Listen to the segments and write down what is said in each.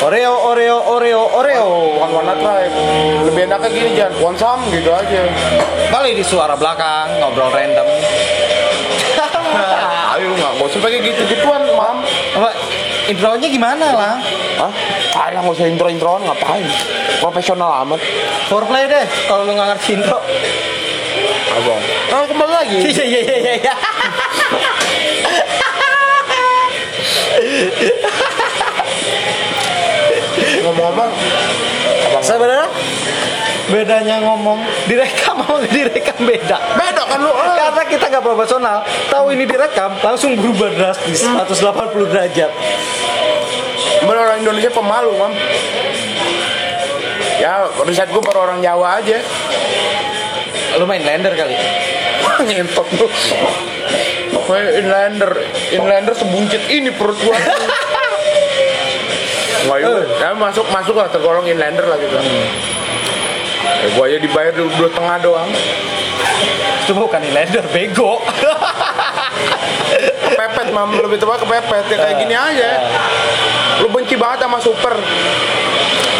Oreo, Oreo, Oreo, Oreo. bukan warna tribe lebih enaknya gini jangan konsam gitu aja Kali di suara belakang ngobrol random. ayo nggak nggak usah pakai gitu gituan mam Apa intronya gimana lah? Hah? Kayak nggak usah intro introan ngapain profesional amat Foreplay deh kalau lu nggak ngerti intro. abang nah kembali lagi Iya iya iya iya, ngomong-ngomong Sebenarnya bedanya ngomong direkam sama direkam beda. beda kan lu? Eh. Karena kita nggak profesional, tahu ini direkam langsung berubah drastis. 180 derajat. Bener orang Indonesia pemalu mam. Ya riset gue baru orang Jawa aja. Lu main blender kali? ngentot lu. Gue inlander inlander sebuncit ini perut gua Juga. Ya masuk masuk lah tergolong inlander lah gitu. Ya, gua aja dibayar dua, dua tengah doang. Itu bukan blender, bego. Kepepet mam lebih tepat kepepet ya kayak gini aja. Lu benci banget sama super.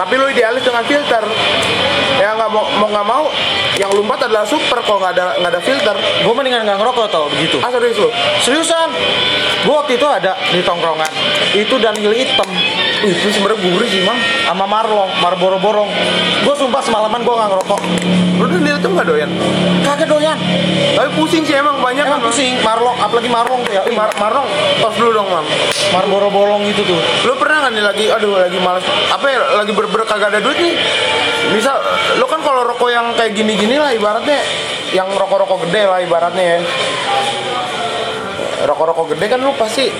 Tapi lu idealis dengan filter. Ya nggak mau mau nggak mau yang lumpat adalah super kalau nggak ada nggak ada filter. gue mendingan nggak ngerokok tau begitu. Ah serius lu? Seriusan, gue waktu itu ada di tongkrongan. Itu Daniel hitam Ih, Itu sebenarnya gurih sih mam. sama Marlong, Marlboro borong. Gue sumpah semalaman gue nggak ngerokok. Lu tuh dia tuh nggak doyan. Kagak doyan. Tapi pusing sih emang banyak Emang kan, pusing, Marlong, apalagi Marlong tuh ya. Eh, Mar Marlong, tos dulu dong mam. Marlboro bolong itu tuh. Lu pernah nggak nih lagi, aduh lagi males, apa ya, lagi ber-ber kagak ada duit nih. Misal, lu kan kalau rokok yang kayak gini-gini lah ibaratnya, yang rokok-rokok gede lah ibaratnya ya. Rokok-rokok gede kan lu pasti,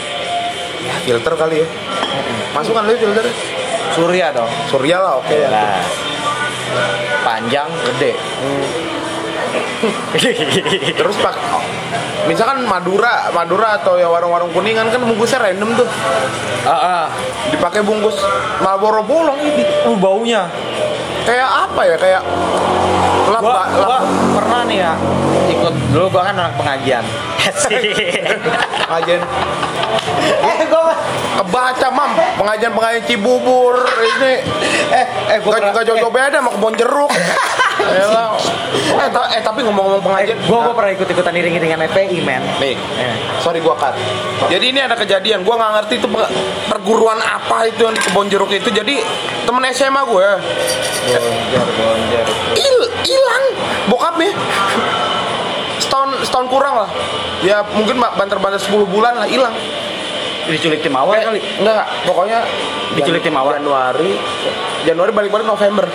ya filter kali ya. Masuk kan lu filter? Surya dong. Surya lah oke ya. Nah, panjang, gede. Terus pak, misalkan Madura, Madura atau ya warung-warung kuningan kan bungkusnya random tuh. ah, ah. Dipakai bungkus Marlboro bolong ini. Uh, baunya. Kayak apa ya? Kayak lap, Gua, lap- gua pernah nih ya ikut dulu gua kan anak pengajian. pengajian eh, gua kebaca mam. Pengajian pengajian Cibubur ini. Eh eh gua gak, jauh-jauh beda sama kebon jeruk. Elah. eh, ta- eh tapi ngomong-ngomong Eh, pengajian gua gua pernah ikut-ikutan iring-iringan FPI, men. nih. Eh. sorry gua cut. Jadi ini ada kejadian. Gua nggak ngerti itu pe- perguruan apa itu yang di kebon jeruk itu. Jadi temen SMA gue Bonjer, bonjer. il hilang. Bokapnya. Setahun setahun kurang lah. Ya mungkin banter-banter 10 bulan lah hilang Diculik tim awal Eh, kali. Enggak, pokoknya Diculik tim awal. Januari Januari balik-balik November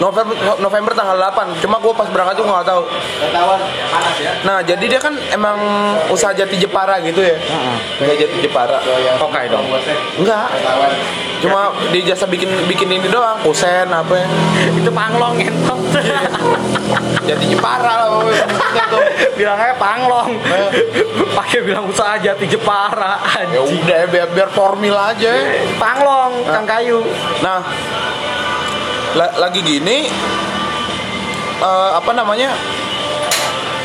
November November tanggal 8 cuma gue pas berangkat tuh nggak tahu. Ketahuan panas ya. nah jadi dia kan emang usaha jati Jepara gitu ya? Nggak jati Jepara. Kokai dong. enggak. Cuma di jasa bikin bikin ini doang kusen apa ya? Itu panglong ngentot. jati Jepara lah Bilangnya panglong. Pakai bilang usaha jati Jepara ya udah biar biar formil aja. Panglong, kang kayu. Nah, lagi gini, eh, apa namanya?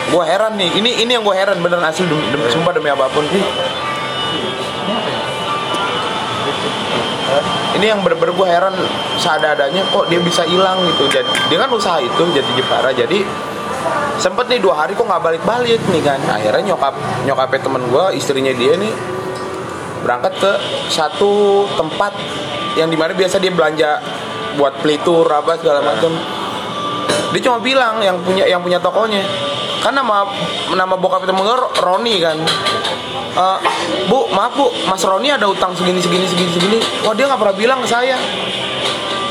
Gue heran nih. Ini ini yang gue heran beneran asli dem, dem- sumpah demi apa pun. Ini yang bener-bener gue heran seadanya kok dia bisa hilang gitu. Jadi dia kan usaha itu jadi Jepara. Jadi sempet nih dua hari kok nggak balik-balik nih kan. Akhirnya nyokap nyokapnya temen gue, istrinya dia nih berangkat ke satu tempat yang di mana biasa dia belanja buat pelitur apa segala macam dia cuma bilang yang punya yang punya tokonya. Kan nama nama bokap gue Roni kan. "Eh, bu maaf bu mas Roni ada utang segini segini segini segini. Wah dia nggak pernah bilang ke saya.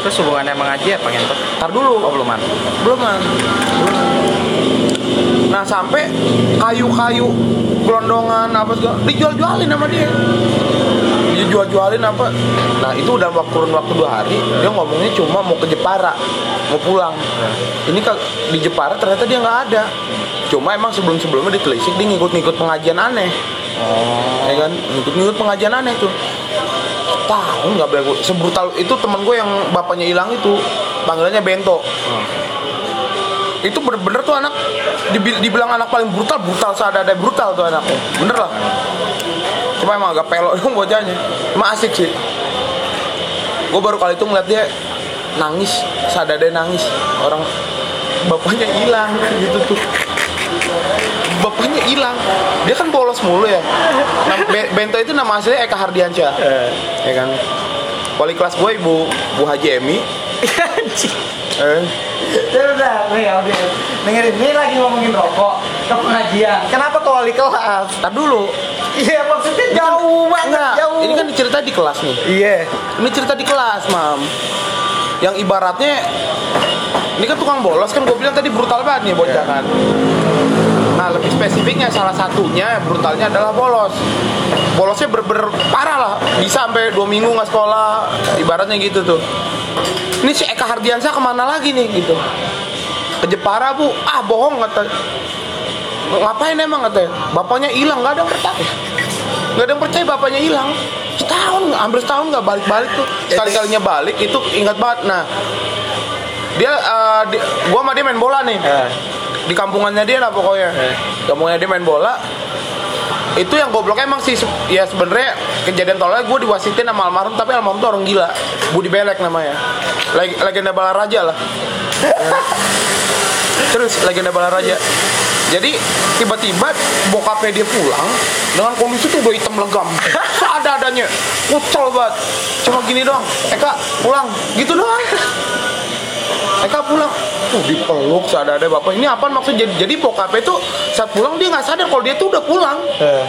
Terus hubungannya emang aja apa ngentot? tar dulu. Oh, belum man Belum. nah sampai kayu-kayu gelondongan apa segala dijual-jualin sama dia dijual-jualin apa? Nah itu udah waktu kurun waktu dua hari dia ngomongnya cuma mau ke Jepara mau pulang. Ini ke di Jepara ternyata dia nggak ada. Cuma emang sebelum sebelumnya ditelisik dia ngikut-ngikut pengajian aneh. Oh. ya kan? Ngikut-ngikut pengajian aneh tuh. Tahu nggak bego? Sebrutal itu teman gue yang bapaknya hilang itu panggilannya Bento. Itu bener-bener tuh anak dibi- dibilang anak paling brutal brutal seadada brutal tuh anaknya. Bener lah cuma emang agak pelok dong bocahnya cuma asik sih. Gue baru kali itu ngeliat dia nangis. Sadada nangis. Orang bapaknya hilang gitu tuh. Bapaknya hilang. Dia kan bolos mulu ya. Nam- Be- Bento itu nama aslinya Eka Hardiansyah. Eh. ya kan? Wali kelas gue ibu Bu Haji Emi eh, nih. Dengerin, ini lagi ngomongin rokok ke pengajian. Kenapa ke wali kelas? tar dulu Iya, maksudnya jauh banget, jauh. ini kan cerita di kelas nih Iya. Ini cerita di kelas, mam. Yang ibaratnya ini kan tukang bolos kan gue bilang tadi brutal banget nih bocah kan. Nah lebih spesifiknya salah satunya brutalnya adalah bolos. Bolosnya ber-ber parah lah, bisa sampai dua minggu nggak sekolah, ibaratnya gitu tuh. Ini si Eka Hardiansyah ke mana lagi nih gitu? Ke Jepara bu, ah bohong kata. Ngapain emang katanya? Bapaknya hilang, nggak ada yang percaya. Nggak ada yang percaya bapaknya hilang. Setahun, hampir setahun nggak balik-balik tuh. Sekali-kalinya balik itu ingat banget. Nah, dia, eh, di- gua sama dia main bola nih Eh. di kampungannya dia lah pokoknya Eh. kampungannya dia main bola itu yang goblok emang sih ya sebenarnya kejadian tolnya gue diwasitin sama almarhum tapi almarhum tuh orang gila. Budi Belek namanya. Leg legenda Balaraja lah. Terus legenda Balaraja. Jadi tiba-tiba bokapnya dia pulang dengan kondisi tuh udah hitam legam. Ada-adanya. Kucel banget. Cuma gini doang. Eka pulang. Gitu doang Eka pulang tuh dipeluk ada-ada bapak ini apa maksud jadi jadi bokapnya tuh saat pulang dia nggak sadar kalau dia tuh udah pulang Eh.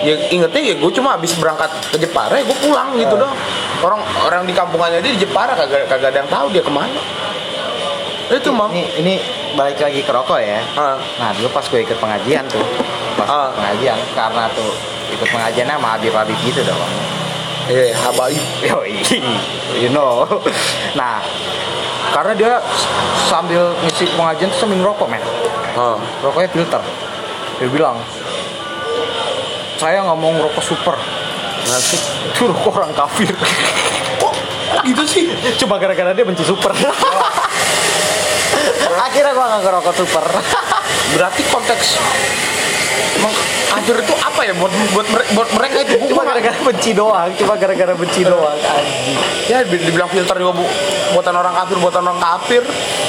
ya ingetnya ya gue cuma habis berangkat ke Jepara ya gue pulang gitu Eh. dong orang orang di kampungannya dia di Jepara kagak kagak ada yang tahu dia ke mana itu mam Ini, ini balik lagi ke rokok ya. Ah. Nah, dulu pas gue ikut pengajian tuh. Pas pengajian, karena tuh ikut pengajiannya sama Habib-Habib gitu dong. eh habai Yoi, you know. Nah, karena dia sambil ngisi pengajian tuh sambil ngerokok, men. ah. Rokoknya filter. Dia bilang, saya ngomong rokok super. Nanti Itu rokok orang kafir. kok gitu sih Cuma gara-gara dia benci super. Akhirnya gua nggak ngerokok super. berarti konteks emang kafir itu apa ya buat buat buat mereka itu Cuma nggak- gara-gara benci doang, cuma gara-gara benci doang. Anjing. ya di- dibilang filter juga bu buatan orang kafir buatan orang kafir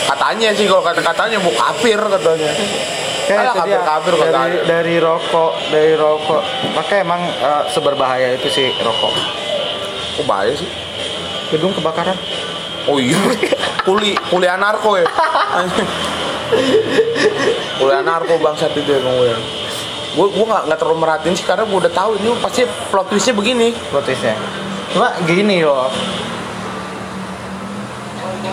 katanya sih kalau kata katanya bu kafir katanya Kayak dia, kafir-kafir kagak dari, ada. dari rokok, dari rokok. Makanya emang eh, seberbahaya itu sih rokok. kok bahaya sih Gedung kebakaran. oh iya kuli kuli anarko ya kuli anarko bangsat itu emang gue gue gue nggak nggak terlalu merhatiin sih karena gue udah tahu ini pasti plot twistnya begini Plottisnya. Cuma gini loh.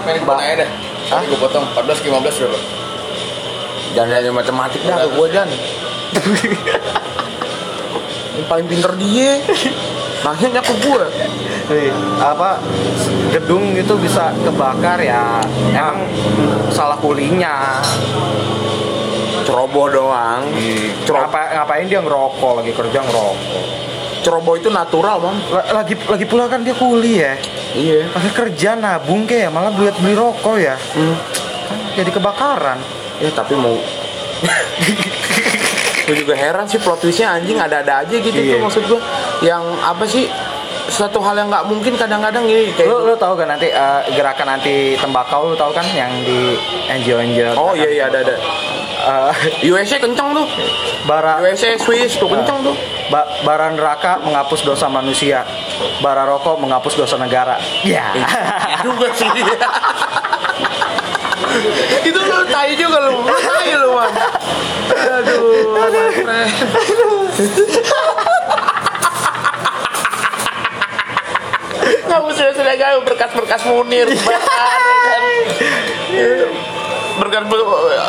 Pengen gue aja deh. Hah? Gue potong 14 ke 15 berapa? jangan nanya matematik dah ke gue dan yang paling pinter dia nanya ke gue Nih, apa gedung itu bisa kebakar ya. Emang salah kulinya ceroboh doang. Ceroboh, Ngapa, ngapain dia ngerokok lagi kerja ngerokok? Ceroboh itu natural La- lagi lagi pula kan dia kuli ya. Iya. Lagi kerja nabung kayak malah buat beli rokok ya. Hmm. jadi kebakaran. Ya tapi mau Gue juga heran sih plot twistnya anjing ada-ada aja gitu Iya. tuh maksud gue Yang apa sih Suatu hal yang nggak mungkin kadang-kadang gini kayak lu lu tahu kan nanti eh, gerakan anti tembakau lu tahu kan yang di NGO NGO Oh iya iya ada ada. Eh, USA kenceng tuh. Bara USA Swiss tuh kenceng tuh. Ba bara neraka menghapus dosa manusia. Bara rokok menghapus dosa negara. Ya. Juga sih itu lu tai juga lu tai lu man aduh kamu sudah sudah gawe berkas-berkas munir ya kan? Berkas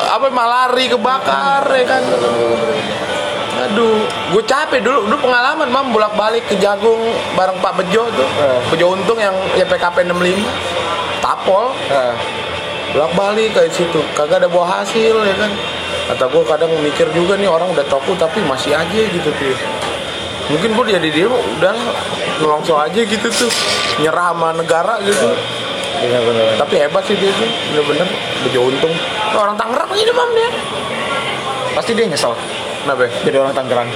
apa malari kebakar ya kan? Aduh gue capek dulu dulu pengalaman mam bolak balik ke jagung bareng Pak Bejo tuh. Eh. Bejo Untung yang YPKP 65 tapol. Eh, bolak balik kayak situ. Kagak ada buah hasil ya kan? Kata gue kadang mikir juga nih orang udah toku tapi masih aja gitu tuh mungkin gue jadi dia udah langsung aja gitu tuh. Nyerah sama negara gitu. Bener-bener tapi hebat sih dia tuh bener-bener bejo untung. Orang Tangerang ini mam dia pasti dia nyesel. Kenapa ya? jadi orang Tangerang.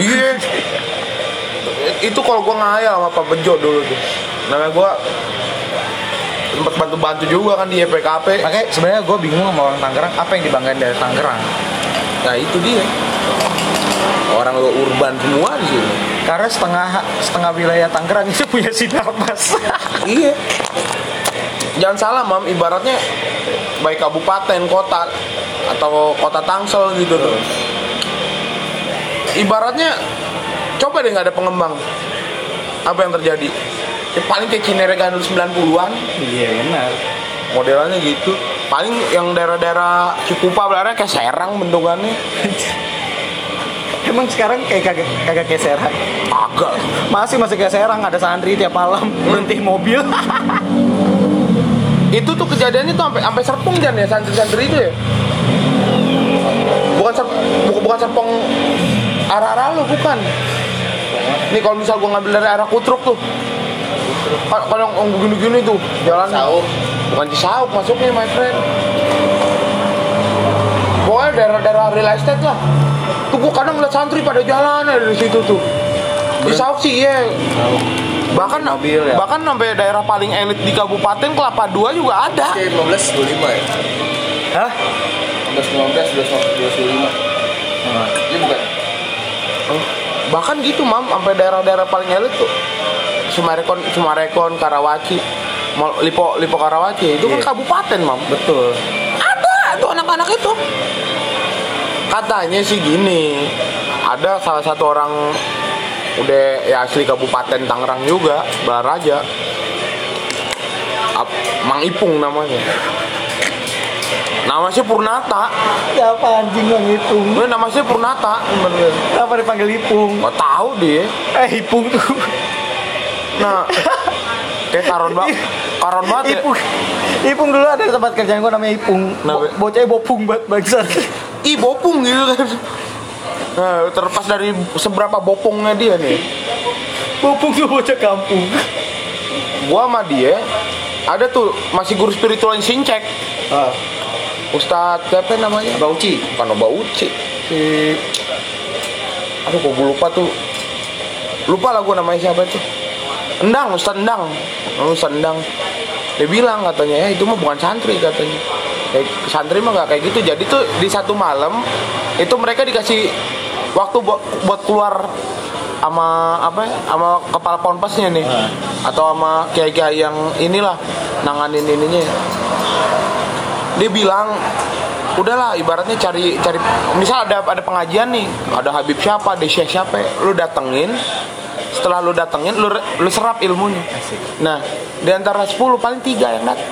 Iya. Itu kalau gue ngayal sama Pak Bejo dulu tuh. Namanya gue sempat bantu-bantu juga kan di YPKP Makanya sebenarnya gue bingung sama orang Tangerang apa yang dibanggain dari Tangerang. nah itu dia. Orang lo urban semua di sini. Karena setengah setengah wilayah Tangerang itu punya sinarmas. iya. Jangan salah mam ibaratnya baik kabupaten kota atau kota Tangsel gitu tuh. Ibaratnya coba deh nggak ada pengembang. Apa yang terjadi ya, paling kayak Cinere Gandul 90-an Iya benar. modelannya gitu. Paling yang daerah-daerah Cikupa belarnya kayak Serang bentukannya. Emang sekarang kayak kagak kagak kayak Serang. agak Masih masih kayak Serang ada santri tiap malam berhenti mobil. itu tuh kejadiannya tuh sampai sampai serpong jan ya santri-santri itu ya? Bukan ser, bukan, bukan serpong arah-arah lo bukan? Nih kalau misal gua ngambil dari arah kutruk tuh kalau yang gini-gini tuh jalan Sauk. bukan Cisauk masuknya my friend pokoknya daerah-daerah real estate lah tuh gua kadang ngeliat santri pada jalan ada di situ tuh Cisauk sih iya bahkan Mobil ya. bahkan sampai daerah paling elit di kabupaten Kelapa Dua juga ada Oke, 15 25 ya. Hah? 15 15 12 25. Ini bukan. bahkan gitu mam sampai daerah-daerah paling elit tuh Sumarekon Sumarekon Karawaci Lipo Lipo Karawaci itu Iya. kan kabupaten mam Betul. ada tuh anak-anak itu katanya sih gini ada salah satu orang udah ya asli kabupaten Tangerang juga Balaraja Ap- Mang Ipung namanya nama sih Purnata Siapa anjing yang Ipung? Ini nama sih Purnata bener Kenapa dipanggil Ipung? Gak tahu dia Eh Ipung tuh. Nah, kayak karon banget, karon banget ya. Ipung. Ipung dulu ada tempat kerjaan gue namanya Ipung. Bo bocahnya bopung banget bangsat. Ih bopung gitu kan. Nah, terlepas dari seberapa bopongnya dia nih, bopung tuh bocah kampung. gua sama dia ada tuh masih guru spiritual yang sincek, Ah, Ustadz siapa namanya? Bauci. Bukan Oba Uci, si aduh kok gue lupa tuh lupa lah gue namanya siapa itu Endang Ustadz Endang Oh, Ustadz Endang dia bilang katanya ya itu mah bukan santri katanya. Kayak santri mah nggak kayak gitu. Jadi tuh di satu malam itu mereka dikasih waktu buat, buat keluar sama apa ya, sama kepala ponpesnya nih. Atau sama kiai-kiai yang inilah nanganin ininya. Dia bilang udahlah ibaratnya cari cari misal ada ada pengajian nih ada Habib siapa ada Syekh siapa lu datengin setelah lu datengin lu lu serap ilmunya nah di antara 10 paling tiga yang datang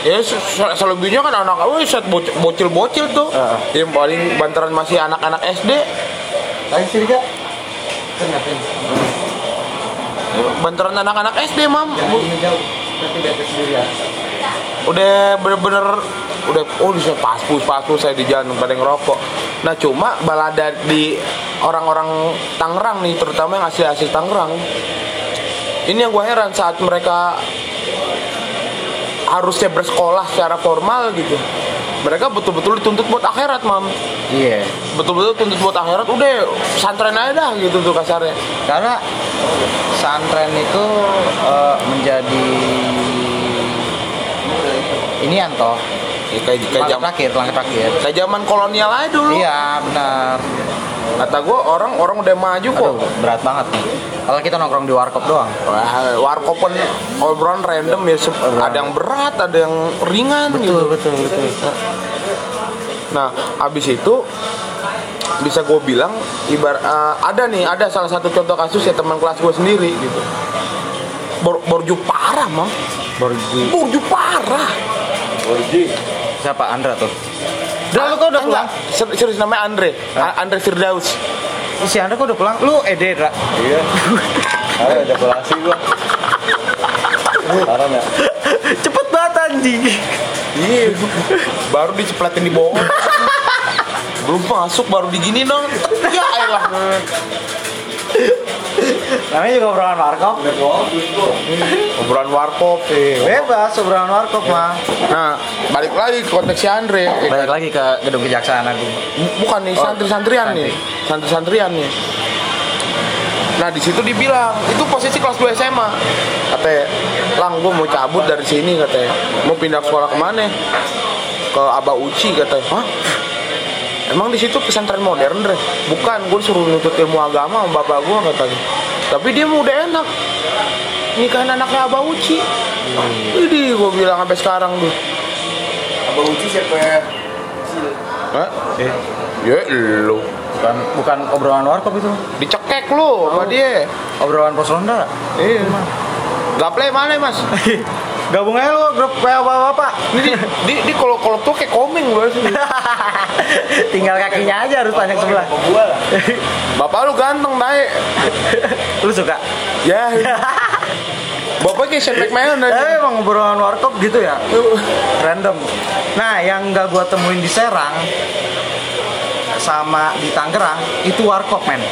ya se- se- selebihnya kan anak wih set bocil bocil, tuh Heeh. yang paling bantaran masih anak-anak SD Ayo sini kak. bantaran anak-anak SD mam ya. udah bener-bener udah oh bisa paspus paspus saya di jalan pada ngerokok. Nah cuma balada di orang-orang Tangerang nih terutama yang asli asli Tangerang. Ini yang gue heran saat mereka harusnya bersekolah secara formal gitu. Mereka betul-betul dituntut buat akhirat mam. Iya. betul-betul tuntut buat akhirat udah santren aja dah gitu tuh kasarnya. Karena santren itu eh, menjadi ini Anto. Ya, kayak kayak Langkah zaman terakhir, langkah terakhir. kayak zaman kolonial aja dulu Iya benar. kata gue orang orang udah maju kok Aduh, berat banget nih. Kalau kita nongkrong di warkop doang. Wah, warkopen obrolan random ya ada yang berat ada yang ringan gitu betul, betul. nah habis itu bisa gue bilang ibar eh, ada nih ada salah satu contoh kasus ya teman kelas gue sendiri gitu Bor, borju parah mam Borgi. borju parah Siapa Andra tuh? Udah lu kok udah pulang? Enggak, ser- serius namanya Andre A- Andre Firdaus Si Andra kok udah pulang? Lu Ede, Dra. Iya. Ayo kolasi gua. Haram ya. Cepet banget anjing. iya baru diceplatin di bawah belum masuk baru digini dong ya elah Namanya juga obrolan warkop. obrolan warkop Bebas obrolan warkop mah. Nah, balik lagi ke konteks si Andre. Balik lagi ke gedung kejaksaan agung. Bu- Bukan nih, santri-santrian nih. Santri-santrian nih. Nah di situ dibilang itu posisi kelas 2 SMA. Katanya, lang gue mau cabut dari sini katanya. Mau pindah sekolah ke mana? Ke Aba Uci katanya. Hah? Emang di situ pesantren modern deh? Bukan, gue suruh nuntut ilmu agama sama bapak gue katanya. Tapi dia mau udah enak. Nikahin anaknya Aba Uci. Ini gue bilang sampai sekarang tuh. Abang Uci siapa ya? Hah? Eh, Ya lu. bukan bukan obrolan warkop itu. Dicekek lu sama dia. Obrolan pos ronda. Iya. Gaple mana mas? Gabung aja lu grup kayak bapak-bapak. Ini di, di, di kalau kalau tuh kayak komeng gue sih. Tinggal kakinya aja harus panjang sebelah. Bapak lu ganteng naik. lu suka? Ya. Bapak kayak Shane McMahon Eh, aja. emang obrolan warkop gitu ya? Random. Nah, yang gak gua temuin di Serang sama di Tangerang itu warkop men.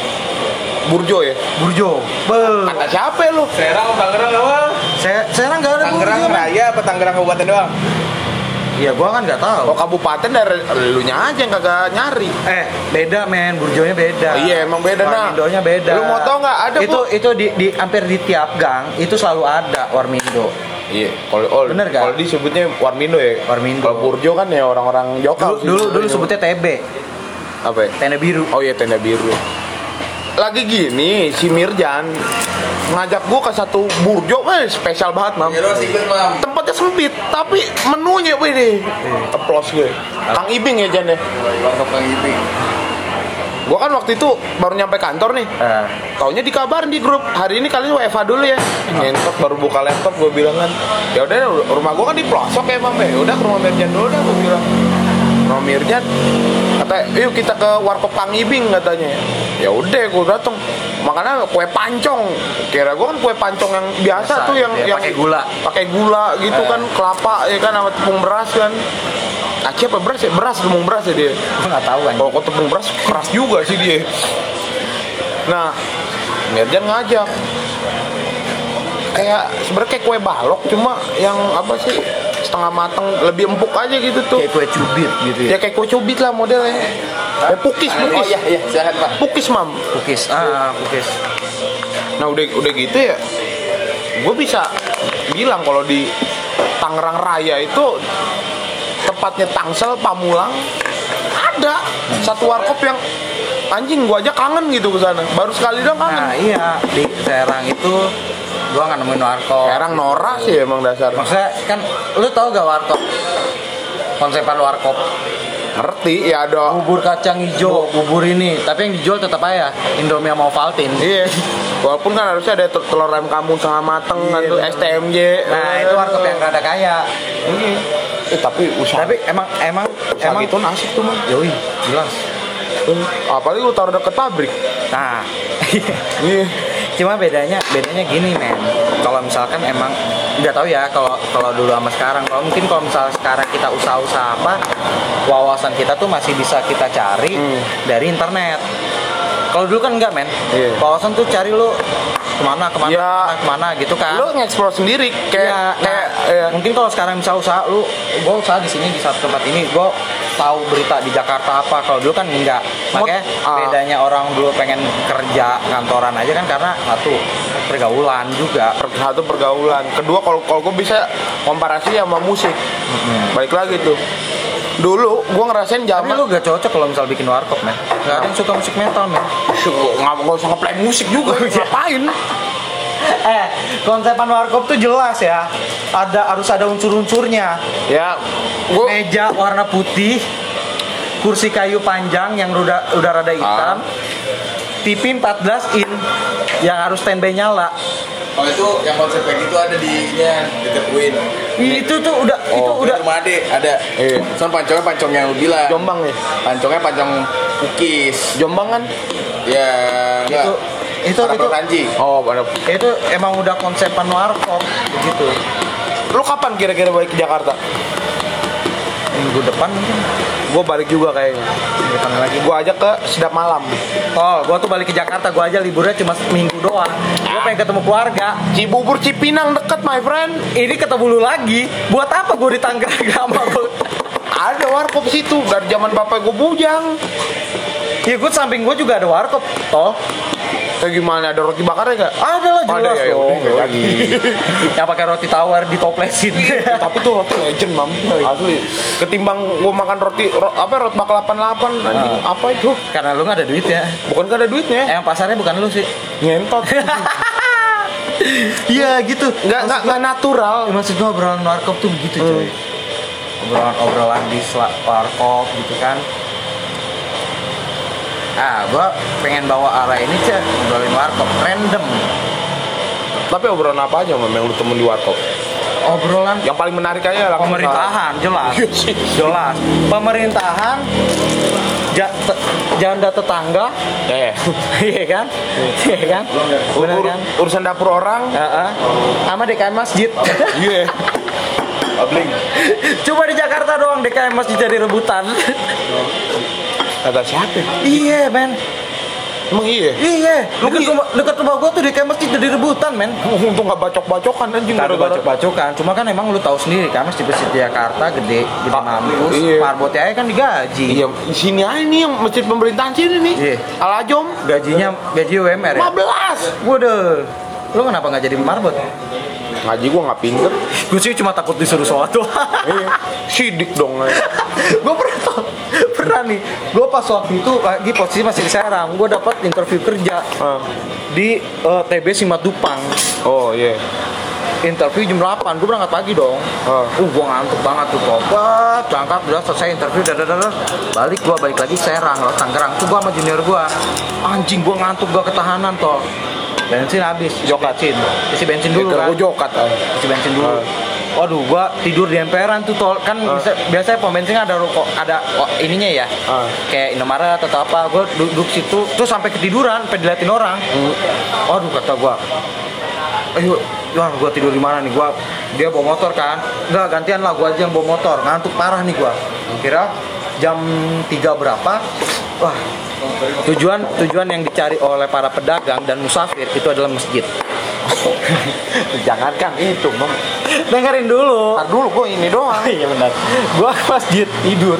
Burjo ya. Burjo. Be. Kata siapa lu? Serang Tangerang apa? Saya Serang gak ada Tangerang Burjo. Raya apa Tangerang Kabupaten doang? Iya, gua kan nggak tahu. Oh kabupaten dari lu nya aja yang kagak nyari. Eh, beda men, burjonya beda. Oh, iya, emang beda, nah. Warmindonya beda. Lu mau tau nggak? Ada, itu Bu. itu di, di hampir di tiap gang itu selalu ada Warmindo. Iya, kalau oh, Bener gak? Kalau disebutnya Warmindo ya. Warmindo. Kalau Burjo kan ya orang-orang Jokal. Dulu sih. dulu, dulu sebutnya TB, apa ya? tenda biru. Oh iya tenda biru. Lagi gini si Mirjan ngajak gua ke satu burjo, eh spesial banget mam. Ya ikut mam. Tempatnya sempit, tapi menunya wih deh. Gue. Kang Ibing ya Jan ya. Kang. Gua kan waktu itu baru nyampe kantor nih. Eh, Taunya dikabarin di grup hari ini kalian WFH dulu ya. Ngentot baru buka laptop gue bilang kan. Ya udah rumah gua kan di pelosok ya mam ya. Udah ke rumah Mirjan dulu dah gue bilang. Rumah Mirjan kata yuk kita ke warkop Kang Ibing katanya. Ya udah gue dateng. Makanya kue pancong. Kira gua kan kue pancong yang biasa, Biasa, tuh yang gitu ya, yang pakai gula. Pakai gula gitu Eh. kan kelapa ya kan sama tepung beras kan. Aci apa beras ya? Beras tepung beras ya dia. nggak tahu kan. Kalau tepung beras keras juga sih dia. Nah, Mirjan ngajak. Kayak sebenarnya kayak kue balok cuma yang apa sih setengah matang lebih empuk aja gitu tuh. Kayak kue cubit gitu Ya ya. kayak kue cubit lah modelnya. Ya pukis, Oh pukis. iya iya silakan Pak. Pukis mam. Kukis. Ah, kukis. Nah udah udah gitu ya, gue bisa bilang kalau di Tangerang Raya itu tepatnya Tangsel, Pamulang ada satu warkop yang anjing gue aja kangen gitu ke sana. Baru sekali doang kangen. Nah, iya di Serang itu gua nggak nemuin warkop. Sekarang norak sih emang dasar. Maksudnya kan lu tau gak warkop? Konsepan warkop. Ngerti ya ada. Bubur kacang hijau, bubur ini, tapi yang dijual tetap aja Indomie sama Ovaltine. Iya. Walaupun kan harusnya ada tel- telur ayam kampung setengah mateng kan Iya, tuh bener. STMJ. Nah, itu warkop yang rada kaya. Iya. Eh, tapi usaha Tapi emang emang usaha emang gitu nasib tuh mah. Yoi, jelas. Apalagi lu taruh deket pabrik. Nah, Iya. cuma bedanya bedanya gini men. Kalau misalkan emang nggak tahu ya kalau kalau dulu sama sekarang. Kalau mungkin kalau misalnya sekarang kita usaha-usaha apa, wawasan kita tuh masih bisa kita cari Hmm. dari internet. Kalau dulu kan enggak men. Iya. Wawasan tuh cari lu ke mana ke mana Ya. ke mana gitu kan. Lu nge-explore sendiri kayak nah, kayak iya. mungkin kalau sekarang misal usaha lu, gue usaha di sini di satu tempat ini, gue tahu berita di Jakarta apa. Kalau dulu kan enggak. Makanya ah. bedanya orang dulu pengen kerja kantoran aja kan karena satu pergaulan juga. Per- satu pergaulan kedua kalau kalau gue bisa komparasi sama musik balik lagi tuh dulu gue ngerasain Tapi zaman lu gak cocok kalau misal bikin warkop men. Gak ada yang suka musik metal men. nggak nggak usah ngeplay musik juga ngapain Eh, konsepan warkop tuh jelas ya. Ada harus ada unsur-unsurnya. ya gue Meja warna putih, kursi kayu panjang yang udah udah rada hitam, TV 14 in yang harus standby nyala. Oh itu yang konsep kayak gitu ada di nya deket Win. Itu tuh udah itu Oh, udah rumah Ade ada. Iya. Soalnya pancongnya pancong yang lu bilang. jombang ya Pancongnya pancong kukis. jombang kan Ya enggak. itu itu itu kanji. oh ada itu emang udah konsepan warkop begitu. lu kapan kira-kira balik ke Jakarta Minggu depan mungkin gue balik juga kayaknya minggu depan lagi. gue ajak ke sedap malam Oh, gua tuh balik ke Jakarta, gua aja liburnya cuma minggu doang. Gua pengen ketemu keluarga. Cibubur Cipinang deket my friend Ini ketemu lu lagi. Buat apa gua di Tangerang sama lu? ada warkop situ dari zaman bapak gue bujang Ya gue samping gue juga ada warkop toh. Kayak gimana? Ada roti bakarnya nggak? Ada lah jelas Ada ya, dong. udah, nggak jadi. Yang pakai roti tawar ditoplesin. Tapi tuh roti legend mam Asli Ketimbang gua makan roti ro, Apa roti bakal 88 anjing Apa itu? Karena lu nggak ada duitnya. Bukan gak ada duitnya Eh, yang pasarnya bukan lu sih. Ngentot Iya gitu. Nggak, nggak, nggak natural Ya, maksud gua obrolan warkop tuh begitu coy. Obrolan-obrolan di sela- warkop gitu kan. Ah, gua pengen bawa arah ini cah, ngobrolin warkop random. Tapi obrolan apa aja mam yang lu temen di warkop? Obrolan Yang paling menarik aja langsung pemerintahan jelas. Iya jelas. Pemerintahan ja- te- janda tetangga, Eh iya kan? Iya kan? Bener ur- kan? Urusan dapur orang Heeh. Sama DKM masjid. Iya Abling. Coba di Jakarta doang DKM masjid jadi rebutan. Kata siapa? iya, men. Emang iya? Iya, Lu dekat iya. rumah, dekat rumah gua tuh DKM masjid jadi rebutan, men. Untung gak bacok-bacokan anjing Gak ada gara-gara bacok-bacokan, cuma kan emang lu tahu sendiri kan masjid masjid Jakarta gede, gede Ah, mampus, iya. marbotnya aja kan digaji. Iya, di sini aja nih yang masjid pemerintahan sini nih. Iya. Alajom Gajinya gaji UMR ya. 15. Waduh. Lu kenapa nggak jadi marbot? Ngaji gua nggak pinter. Gue sih cuma takut disuruh sholat doang. Iya. Sidik dong. gue pernah pernah nih gue pas waktu itu lagi posisi masih di Serang gue dapat interview kerja Ah. di eh, TB Simatupang Oh iya. interview jam 8 gue berangkat pagi dong Ah. uh gue ngantuk banget tuh tobat berangkat udah selesai interview dadah dadah balik gue balik lagi Serang loh Tangerang tuh gue sama junior gue anjing gue ngantuk gue ketahanan toh bensin habis jokat bensin isi bensin dulu kan gua jokat. ah. isi bensin dulu Ah. Waduh, gua tidur di emperan tuh tol kan biasa, biasanya pom bensin ada rokok ada oh, ininya ya. Ah. Kayak Indomaret atau apa. Gua du- duduk situ terus sampai ketiduran, sampai diliatin orang. Waduh, kata gua. Ayo, wah gua tidur di mana nih? Gua dia bawa motor kan. Enggak, gantian lah gua aja yang bawa motor. Ngantuk parah nih gua. Kira jam 3 berapa? Wah, tujuan tujuan yang dicari oleh para pedagang dan musafir itu adalah masjid. Jangankan itu, Bang. Dengerin dulu. Ntar dulu gua ini doang. Iya benar. Gua ke masjid tidur.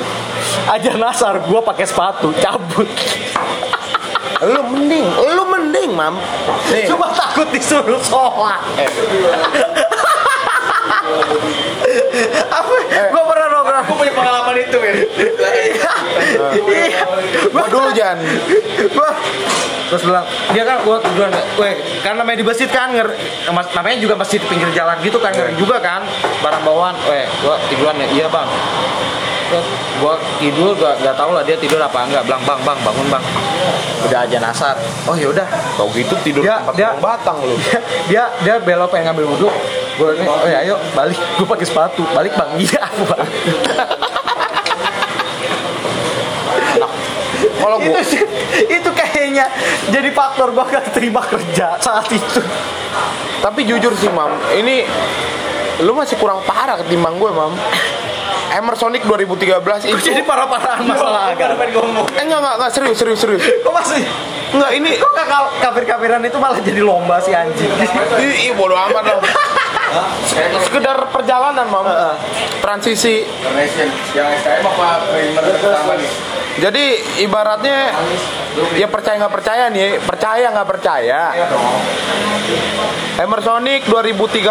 Aja nasar gua pakai sepatu cabut. Lu mending, lu mending, Mam. Nih. Cuma takut disuruh sholat. Apa? Gua pernah Gua dulu Jan. Gua terus bilang dia kan gua tujuan weh karena namanya di masjid kan nger, mas- namanya juga masjid pinggir jalan gitu kan ngeri juga kan barang bawaan. Weh gua tiduran ya iya bang. Terus gua tidur gak, gak tau lah dia tidur apa enggak. Bilang bang bang bangun bang. Udah aja nasar. Oh yaudah Tau gitu tidur Dia- tempat dia- batang lu. dia dia, dia belok pengen ngambil wudhu. Gue ini oh ya ayo. Balik gue pakai sepatu. Balik bang. Iya bang Kalau itu gua sih itu kayaknya jadi faktor gue gak terima kerja saat itu tapi jujur sih, Mam. Ini lu masih kurang parah ketimbang gue, Mam. Emersonic 2013 itu Gue jadi parah-parahan masalah agama Eh enggak enggak enggak serius serius serius. kok masih Enggak ini kok kakak kafir-kafiran itu malah jadi lomba si anjing Ih, ih bodo amat dong. Sekedar perjalanan, Mam. Transisi. Yang SKM apa primer pertama nih? Jadi ibaratnya ya percaya nggak percaya nih, percaya nggak percaya. Emersonic 2013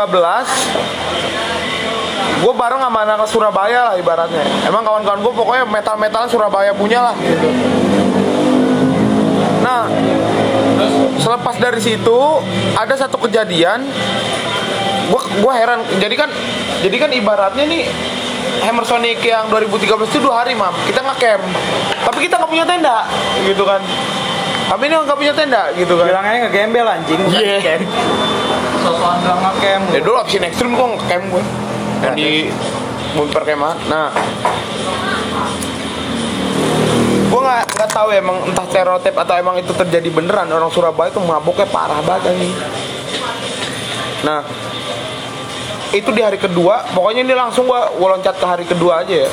gue bareng sama anak Surabaya lah ibaratnya. Emang kawan-kawan gue pokoknya metal-metalan Surabaya punya lah. Nah selepas dari situ ada satu kejadian gue gue heran. Jadi kan jadi kan ibaratnya nih Hammersonic yang 2013 itu dua hari mam. Kita ngecamp. Tapi kita nggak punya tenda gitu kan. Kami ini nggak punya tenda gitu kan. Bilang aja ngegembel anjing. Iya. sosokan bilang ngecamp. Ya dulu abis ekstrim gue ngecamp gue yang di bumper kemah nah. Gue nggak nggak tahu ya emang entah stereotip atau emang itu terjadi beneran. Orang Surabaya tuh maboknya parah banget nih nah itu di hari kedua pokoknya ini langsung gua, gua loncat ke hari kedua aja ya.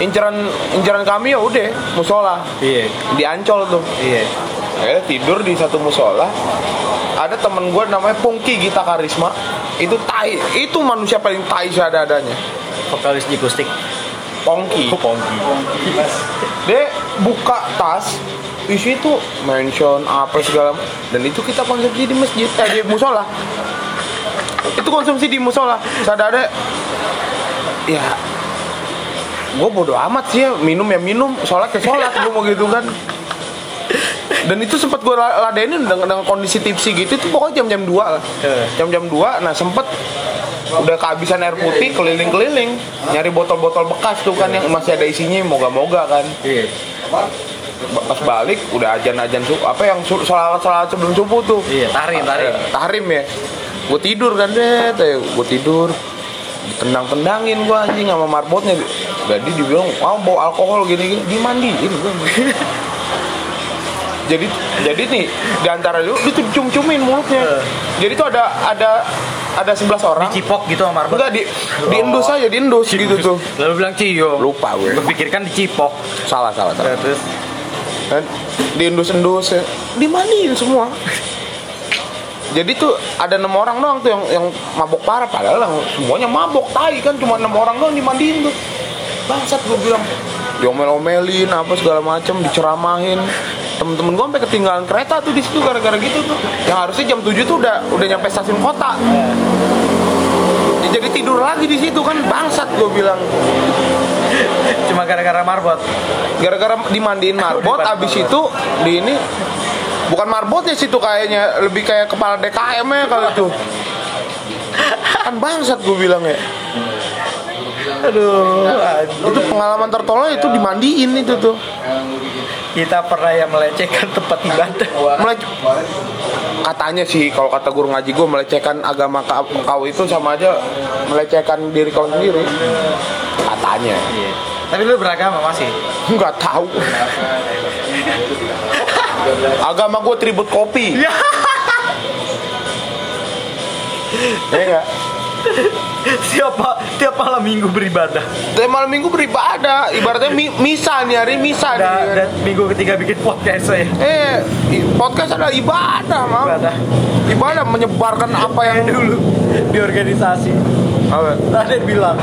Inceran inceran kami ya udah musola. Iya. Di Ancol tuh. Iya. Ya tidur di satu musola. Ada temen gue namanya Pungki Gita Karisma. Itu tai itu manusia paling tai seadanya. Vokalis Jikustik Pongki. Pongki. Dia buka tas isi itu mention apa segala dan itu kita konsumsi di masjid eh, di musola itu konsumsi di musola. Sadar ya gue bodo amat sih ya. Minum ya minum. Sholat ya sholat. Gue mau gitu kan. Dan itu sempat gue ladenin dengan, dengan kondisi tipsi gitu. Itu pokoknya jam-jam 2 lah. Jam-jam 2 nah sempet udah kehabisan air putih keliling-keliling. Nyari botol-botol bekas tuh kan yang masih ada isinya moga-moga kan. Iya. Pas balik udah ajan-ajan apa yang su- sholat-sholat sebelum subuh tuh. Iya, tahrim, tahrim. tahrim ya gue tidur kan deh gue tidur. Tendang-tendangin gue anjing sama marbotnya. Jadi dibilang wow bau alkohol gini gini dimandiin gue jadi jadi nih di antara lu tuh cium-ciumin mulutnya. Jadi tuh ada ada ada 11 orang. Dicipok gitu sama marbot. enggak di diendus aja diendus gitu tuh. Lalu bilang cium. lupa gue. Gue pikirkan dicipok. salah salah salah. Terus? Kan diendus-endus ya. dimandiin semua jadi tuh ada enam orang doang tuh yang yang mabok parah. Padahal yang semuanya mabok tai kan. Cuma enam orang doang dimandiin tuh. Bangsat gue bilang. Diomel-omelin apa segala macem diceramahin. Temen-temen gue sampai ketinggalan kereta tuh di situ gara-gara gitu tuh. Yang harusnya jam 7 tuh udah udah nyampe stasiun kota. Ya, jadi tidur lagi di situ kan. Bangsat gue bilang. Cuma gara-gara marbot. gara-gara dimandiin marbot abis itu di ini bukan marbotnya situ kayaknya lebih kayak kepala DKM ya kalau itu. Kan bangsat gue bilang ya. Aduh, itu pengalaman tertolong itu dimandiin itu tuh. Kita pernah yang melecehkan tempat ibadah. Mulai katanya sih kalau kata guru ngaji gue melecehkan agama kau, kau itu sama aja melecehkan diri kau sendiri. Katanya. Iya. Tapi lu beragama masih? nggak tahu agama gue tribut kopi Iya. ya nggak? Tiap tiap malam minggu beribadah. Tapi malam minggu beribadah, ibaratnya mi misa nih hari misa nih. Dan, minggu ketiga bikin podcast saya. Eh, podcast adalah ibadah, mam. Ibadah. Ibadah menyebarkan apa yang dulu di organisasi. Apa? Yang bilang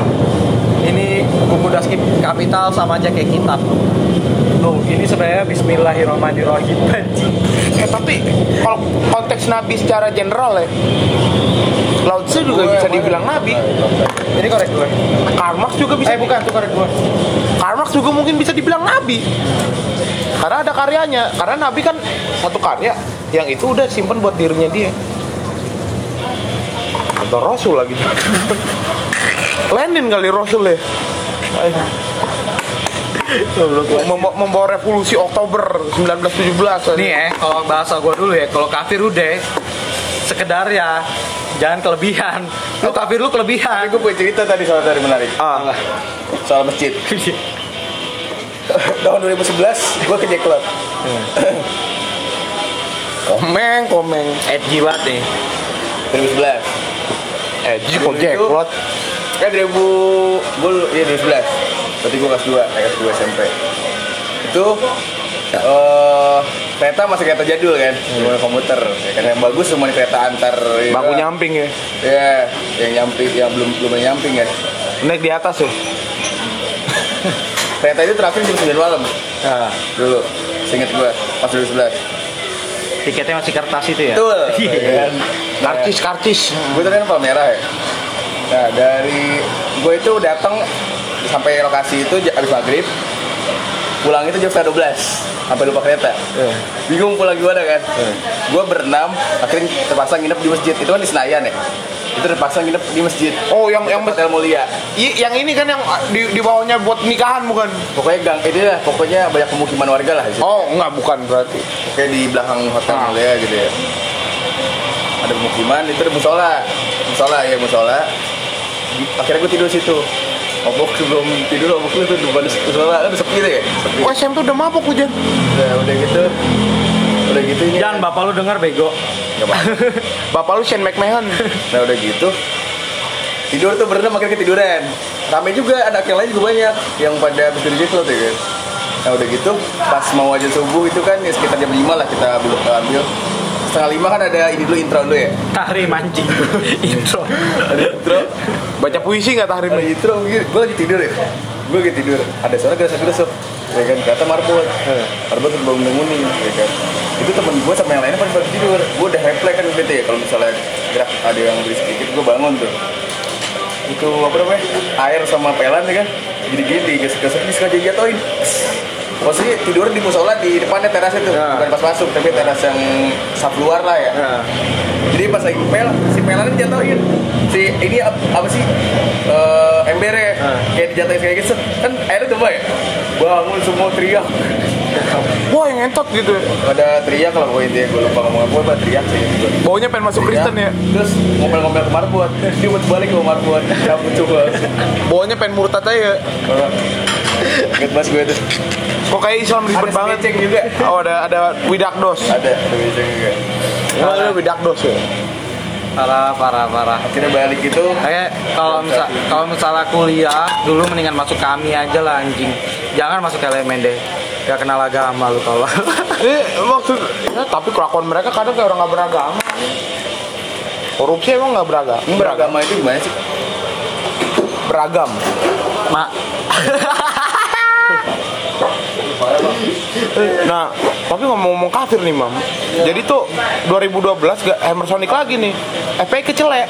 ini buku das kapital sama aja kayak kitab. Loh, ini sebenarnya Bismillahirrahmanirrahim. Eh, tapi kalau konteks nabi secara general ya, Lao Tzu juga bisa dibilang nabi. Ini korek gue. Karl Marx juga bisa. Eh bukan, itu korek gue. Karl Marx juga mungkin bisa dibilang nabi. Karena ada karyanya. Karena nabi kan satu karya yang itu udah simpen buat dirinya dia. Atau Rasul lagi. Lenin kali Rasul ya. Mem- membawa revolusi Oktober 1917 Nih ya, kalau bahasa gue dulu ya, kalau kafir udah sekedar ya jangan kelebihan. Lu kafir lu kelebihan. Gue punya cerita tadi soal tadi menarik. Ah. Soal masjid. Tahun 2011 gue ke Jack Club. komeng komeng Edgy banget nih. 2011. eh kok jack. Kan 2000 gue iya 2011. Berarti gue kelas 2, kelas 2 SMP. Itu eh kereta masih kereta jadul kan, belum ada komuter. Ya, kan yang bagus cuma kereta antar ya, bangku nyamping ya Iya, yang nyamping yang belum belum nyamping kan. naik di atas ya Kereta itu terakhir jam 9 malam Nah, dulu. Seinget gue pas 2011. tiketnya masih kertas itu ya. Betul. Iya. ya kan? Nah, karcis karcis gue tuh kan Palmera ya nah dari gue itu datang sampai lokasi itu habis maghrib pulang itu jam setengah 12 sampai lupa kereta bingung pulang gimana kan gue berenam akhirnya terpaksa nginep di masjid itu kan di Senayan ya itu terpaksa nginep di masjid oh yang yang Hotel Mulia I- yang ini kan yang di, di bawahnya buat nikahan bukan pokoknya gang itu lah pokoknya banyak pemukiman warga lah di situ. oh enggak bukan berarti Kayak di belakang hotel Ah. mulia gitu ya. Ada pemukiman, itu ada musola. Musola ya musola. Akhirnya gue tidur situ. Mabok sebelum tidur mabok itu di depan musola kan sepi gitu ya. Sepi. oh SMP udah mabuk hujan Udah, udah gitu. Udah gitu ini. Jangan bapak lu denger bego. Apa-apa. bapak lu Shane McMahon Nah udah gitu. Tidur tuh berenam akhirnya ketiduran. Rame juga anak yang lain juga banyak yang pada habis situ tuh kan. Nah udah gitu pas mau aja subuh itu kan ya sekitar jam 5 lah kita belum ambil setengah lima kan ada ini dulu intro dulu ya? Tahrim anjing. Intro. ada intro. Baca puisi nggak tahrim? Ada intro gue lagi tidur ya. Gue lagi tidur. Ada suara gelas gelas ya kan kata marbot. Marbot belum bangunin ya kan. Itu temen gue sama yang lainnya pada pada tidur. Gue udah refleks kan gitu ya kalau misalnya gerak ada yang berisik dikit gue bangun tuh. Itu apa namanya? Air sama pelan ya kan. Gini-gini gesek-gesek ini sengaja jatuhin Posisi tidur di musola di depannya teras itu, Ya. bukan pas masuk, tapi teras yang sap luar lah ya. Ya. Jadi pas lagi pel, si pelan jatuhin. Si ini ap- apa sih? Eh embernya kayak dijatuhin kayak gitu. Kan airnya tuh ya. Bangun semua teriak. Wah yang ngentot gitu. Pada teriak lah gue intinya gue lupa ngomong apa, pada teriak sih. Baunya pengen masuk Kristen ya. Terus ngomel-ngomel ke marbot, dia buat balik ke marbot. Cabut coba. Baunya pengen murtad aja. Ingat mas gue tuh. Kok kayak Islam ribet Ada banget. semeceng juga. Oh ada ada widakdos. Ada, ada bisa juga. Oh, ada widakdos ya. Parah, parah, parah. Akhirnya balik itu. Kayak kalau misal kalau misalnya kuliah dulu mendingan masuk kami aja lah anjing. Jangan masuk elemen deh. Gak kenal agama lu kalau. Eh maksud ya, tapi kelakuan mereka kadang kayak orang nggak beragama. Korupsi emang nggak beragama? Ini beragama itu gimana sih? Beragam. Mak. Nah, tapi ngomong-ngomong kafir nih, Mam. Jadi tuh 2012 gak Hammersonic lagi nih. FPI kecelek.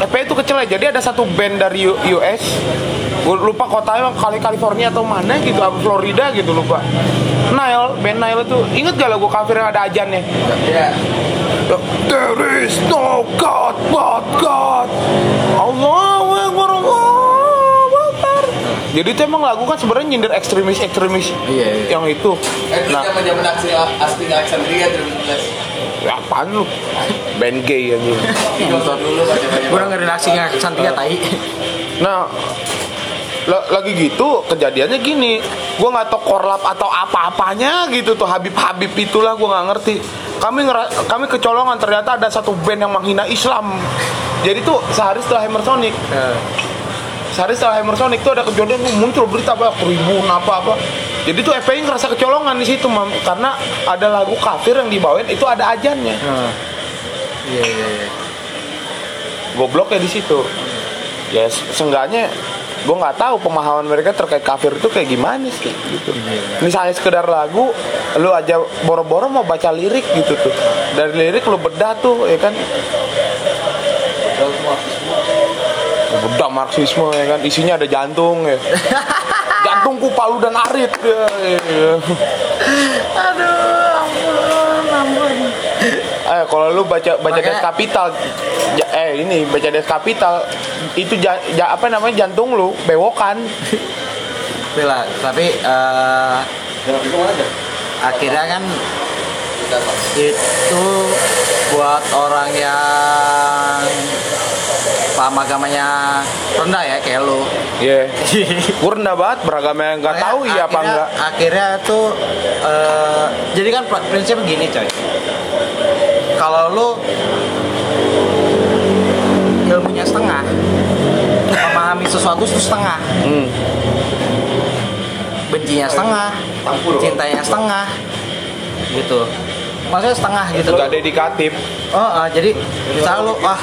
FPI itu kecelek. Jadi ada satu band dari US. Gue lupa kotanya kali California atau mana gitu, Florida gitu lupa. Nile, band Nile itu inget gak lagu kafir yang ada ajannya? Ya. There is no God but God. Allahu Akbar, Akbar. Jadi itu emang lagu kan sebenarnya nyindir ekstremis ekstremis Iya, iya. yang itu. Eh, itu Nah, zaman zaman aksi aksi Alexandria 2011. ya apaan lu? Band gay anjing. Nonton dulu. Gue dengerin aksinya Santia tai. Nah, la- lagi gitu kejadiannya gini gue nggak tahu korlap atau apa-apanya gitu tuh Habib Habib itulah gue nggak ngerti kami kami kecolongan ternyata ada satu band yang menghina Islam jadi tuh sehari setelah Hammersonic sehari setelah Hammersonic tuh ada kejadian muncul berita apa keribun apa apa. Jadi tuh FPI ngerasa kecolongan di situ mam karena ada lagu kafir yang dibawain itu ada ajannya. Iya, iya, iya. gobloknya di situ. Ya se- seenggaknya gue nggak tahu pemahaman mereka terkait kafir itu kayak gimana sih gitu. Misalnya sekedar lagu lu aja boro-boro mau baca lirik gitu tuh. Dari lirik lu bedah tuh ya kan bedah marxisme ya kan isinya ada jantung ya jantungku palu dan arit ya, ya. Eh kalau lu baca baca Makanya- des kapital ja- eh ini baca des kapital itu ja- ja- apa namanya jantung lu bewokan. Lah, tapi eh, akhirnya kan itu buat orang yang paham agamanya rendah ya kayak lu. Iya. Gue rendah banget beragama yang nggak tahu iya apa Akhirnya- enggak. Akhirnya tuh eh, jadi kan pr- prinsipnya begini coy. Kalau lu ilmunya setengah, memahami sesuatu itu setengah, Hmm. bencinya setengah, cintanya setengah, gitu. Maksudnya setengah gitu. Nggak dedikatif. Oh, ah, jadi selalu ah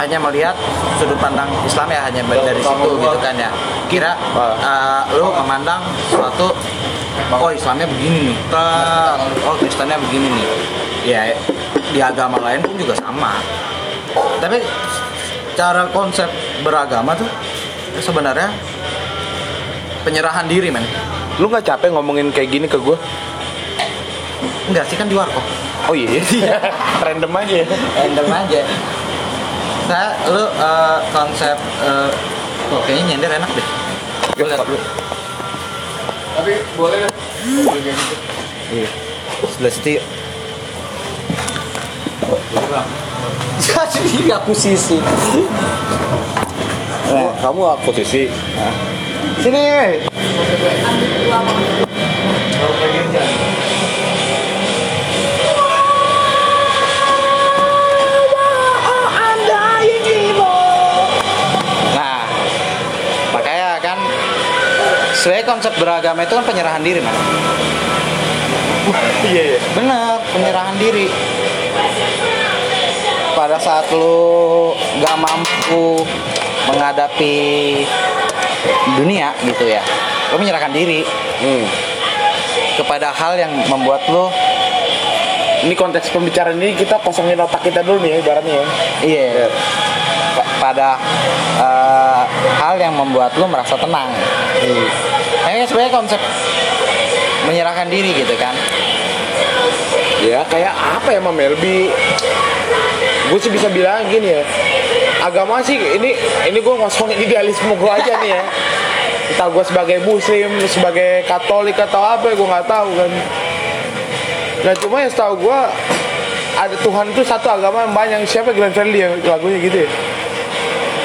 hanya melihat sudut pandang Islam ya hanya dari situ gitu kan ya. Kira ah, lu memandang suatu oh Islamnya begini nih, oh Kristennya begini nih. Ya di agama lain pun juga sama. Tapi cara konsep beragama tuh sebenarnya penyerahan diri men. Lu nggak capek ngomongin kayak gini ke gue? Enggak sih kan di warkop. Oh iya. Random aja. ya. random aja saya lu eh, konsep eh, oh, kayaknya nyender enak deh. Gua liat dulu. Tapi boleh deh. iya. Sebelah situ yuk. Jadi aku sisi. Eh, kamu aku sisi. sini. Nah sebenarnya konsep beragama itu kan penyerahan diri man Iya iya. Bener, penyerahan diri. Pada saat lu gak mampu menghadapi dunia gitu ya, lu menyerahkan diri. Hmm. kepada hal yang membuat lo Ini konteks pembicaraan ini kita kosongin otak kita dulu nih ya, ibaratnya ya. iya pa- pada eh, hal yang membuat lo merasa tenang. Kayaknya sebenarnya konsep menyerahkan diri gitu kan. Ya kayak apa ya Mam ya? Lebih gue sih bisa bilang gini ya. Agama sih ini ini gue ngosongin idealisme gue aja nih ya. Entah gue sebagai muslim, sebagai katolik atau apa gue nggak tahu kan. Nah cuma ya setahu gue ada Tuhan itu satu agama yang banyak siapa Glenn Fredly ya lagunya gitu ya.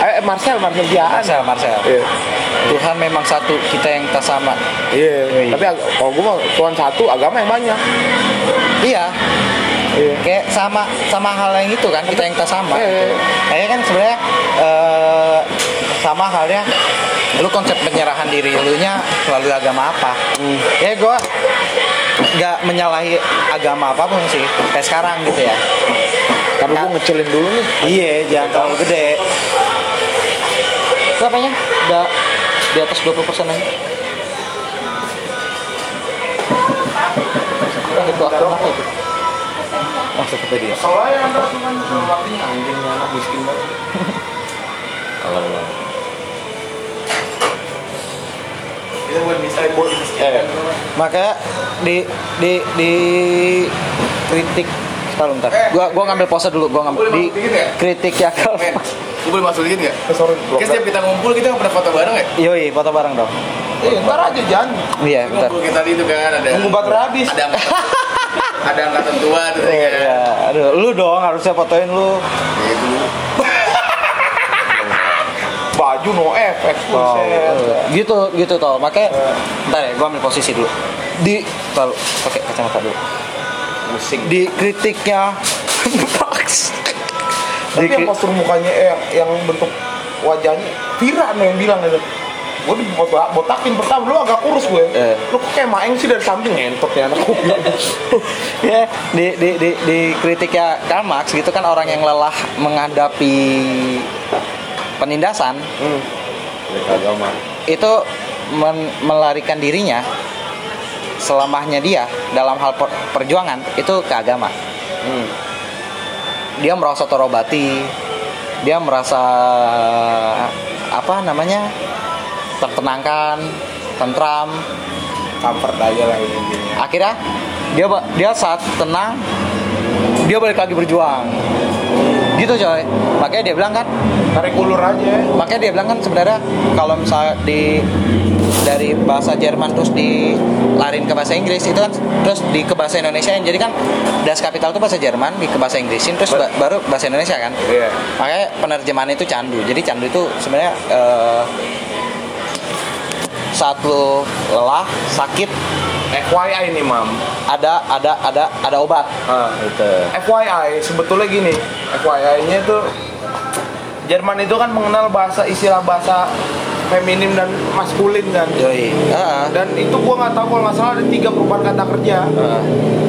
Eh Marcel Marcel Diaan. Marcel, Marcel. Iya. Tuhan memang satu, kita yang tak sama. Iya. Tapi ag- kalau gue mah Tuhan satu agama yang banyak. Iya, Iya. kayak sama sama hal yang itu kan kita yang tak sama. Iya. Kayaknya kan sebenarnya eh, sama halnya lu konsep penyerahan diri lu nya melalui agama apa? Ya gue nggak menyalahi agama apa pun sih kayak sekarang gitu ya. Karena gue ngecilin dulu nih. Iya, jangan terlalu gede. Berapanya? Udah di atas 20% aja. Itu akun apa itu? Oh, Tokopedia. Soalnya anda tuh kan waktunya anjing anak miskin banget. Kita buat bisa buat Eh, di di di kritik Bentar, bentar. Gua gua ngambil pose dulu, gua ngambil di ya? kritik ya kalau Men, gue boleh masuk dikit nggak? sorry. Kayak setiap kita ngumpul kita nggak pernah foto bareng ya? Yoi, foto bareng dong. Iya, ntar aja Jan. Iya, bentar. Ngumpul kita itu kan ada. Nunggu baterai habis. Ada ada angkatan tua tuh ya Iya, kan. iya. aduh, lu dong harusnya fotoin lu. Gitu. Baju no efek. Oh, buset. gitu gitu toh makanya bentar ya gua ambil posisi dulu di taruh pakai kacamata dulu Musik. di kritiknya. Tapi yang postur mukanya eh, yang, yang bentuk wajahnya Vira nih yang bilang itu. Gue di botak, botakin pertama lu agak kurus gue. Eh. Lu kok kayak maeng sih dari samping ngentot ya anak gue. ya di di di di kritiknya Karl Marx gitu kan orang yang lelah menghadapi penindasan hmm. agama. itu men- melarikan dirinya selamanya dia dalam hal per- perjuangan itu ke agama Hmm. Dia merasa terobati dia merasa apa namanya tertenangkan tentram Comfort aja lah ini intinya. akhirnya dia dia saat tenang dia balik lagi berjuang gitu coy makanya dia bilang kan Tarik ulur aja. makanya dia bilang kan sebenarnya kalau misalnya di dari bahasa Jerman terus dilarin ke bahasa Inggris itu kan terus di ke bahasa Indonesia jadi kan das kapital itu bahasa Jerman di ke bahasa Inggrisin terus ba- baru bahasa Indonesia kan Iya. makanya penerjemahan itu candu jadi candu itu sebenarnya eh, saat lu lelah sakit FYI nih mam. ada ada ada ada obat Ah. gitu FYI sebetulnya gini. FYI-nya itu Jerman itu kan mengenal bahasa istilah bahasa feminim dan maskulin kan. yoi Heeh. Dan itu gua nggak tahu kalau nggak salah ada tiga perubahan kata kerja. Heeh.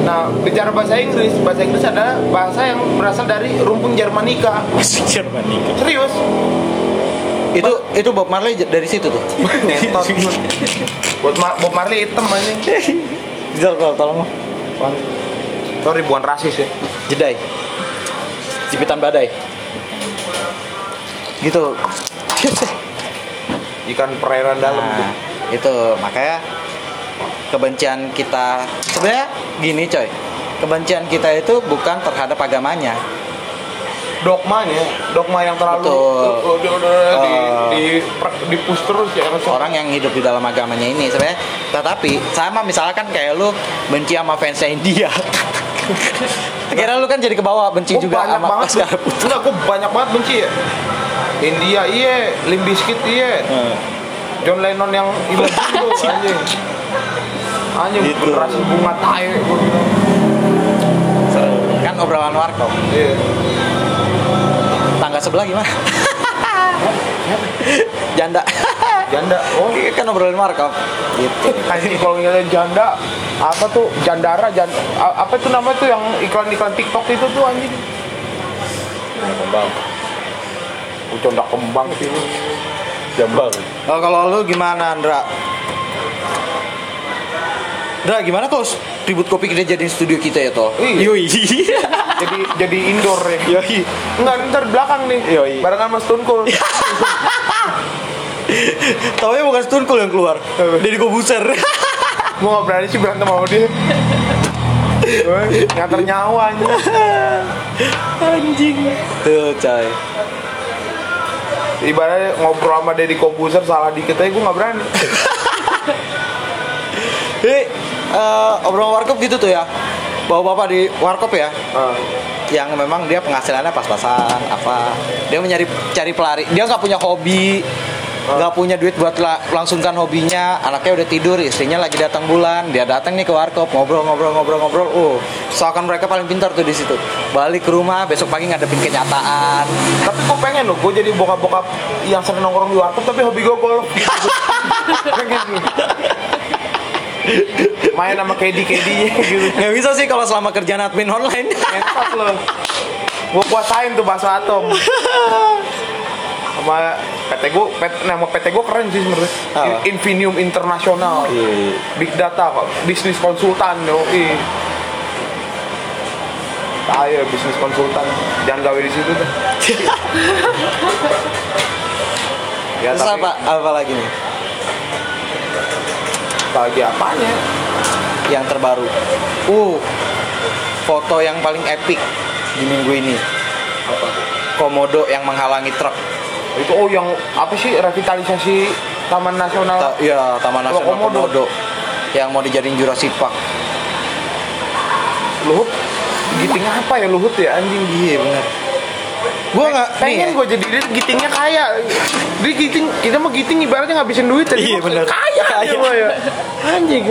Nah, bicara bahasa Inggris, bahasa Inggris adalah bahasa yang berasal dari rumpun Jermanika. Serius? itu itu Bob Marley dari situ tuh Ma- Bob Marley hitam anjing. Jor, kalau tolong lo. Sorry, bukan rasis ya. jedai jepitan badai gitu Ikan perairan dalam. nah, itu makanya kebencian kita sebenarnya gini coy kebencian kita itu bukan terhadap agamanya Dogmanya, dogma yang terlalu Betul. uh, di, di, Uh. di, di push terus ya. orang yang hidup di dalam agamanya ini sebenarnya tetapi sama misalkan kayak lu benci sama fansnya India Kira lu kan jadi ke bawah benci Gua juga banyak sama banget Oscar Enggak, gue banyak banget benci ya. India iya, Limp Bizkit iya. John Lennon yang itu anjing. Anjing Gitu. generasi bunga tai kan obrolan warkop Iya. tangga sebelah gimana janda Janda. Oh, Iya, kan obrolan warkop gitu anjing kalau ngeliat janda apa tuh jandara jan apa tuh nama tuh yang iklan-iklan TikTok itu tuh anjing. Kembang. Uconda kembang sih. Jambang. oh, kalau lu gimana Andra Dra, gimana kok ribut kopi kita jadiin studio kita ya toh? Iya. Yoi. jadi jadi indoor ya Yoi. enggak ntar belakang nih Yoi. barengan mas Tunkul Tahu ya bukan Stunkul yang keluar. Deddy Kobuser. gue gak berani sih berantem sama dia Woy, nganter nyawa aja Anjing. Tuh, coy. ibaratnya ngobrol sama Deddy Kobuser salah dikit aja gue gak berani Jadi eh, obrolan warkop gitu tuh ya. Bawa bapak di warkop ya. Ah. yang memang dia penghasilannya pas-pasan apa dia mencari cari pelari dia nggak punya hobi nggak punya duit buat la- langsungkan hobinya. Anaknya udah tidur istrinya lagi datang bulan. Dia datang nih ke warkop ngobrol-ngobrol-ngobrol-ngobrol oh seakan mereka paling pintar tuh di situ. Balik ke rumah besok pagi ngadepin kenyataan. Tapi gue pengen loh gue jadi bokap-bokap yang sering nongkrong di warkop tapi hobi gue golf. Pengen nih main sama kedi kedi. Gitu nggak bisa sih kalau selama kerjaan admin online. Ngentot lo Gue kuasain tuh bakso atom Sama PT gue, PT, nama PT gue keren sih sebenarnya? Infinium Internasional Iya. Big Data kok, bisnis konsultan yo Ayo bisnis konsultan, jangan gawe di situ deh. ya terus tapi apa apa lagi nih lagi apanya? yang terbaru uh foto yang paling epic di minggu ini Apa? komodo yang menghalangi truk Itu oh yang apa sih revitalisasi Taman Nasional Ta- Iya, Taman Nasional Komodo. Komodo. yang mau dijadiin Jurassic Park. Luhut giting apa ya Luhut ya anjing Iya benar. Gua nggak pengen nih. gue jadi dia gitingnya kaya dia giting kita mah giting ibaratnya ngabisin duit tapi Iya, bener. kaya Kaya. ya anjing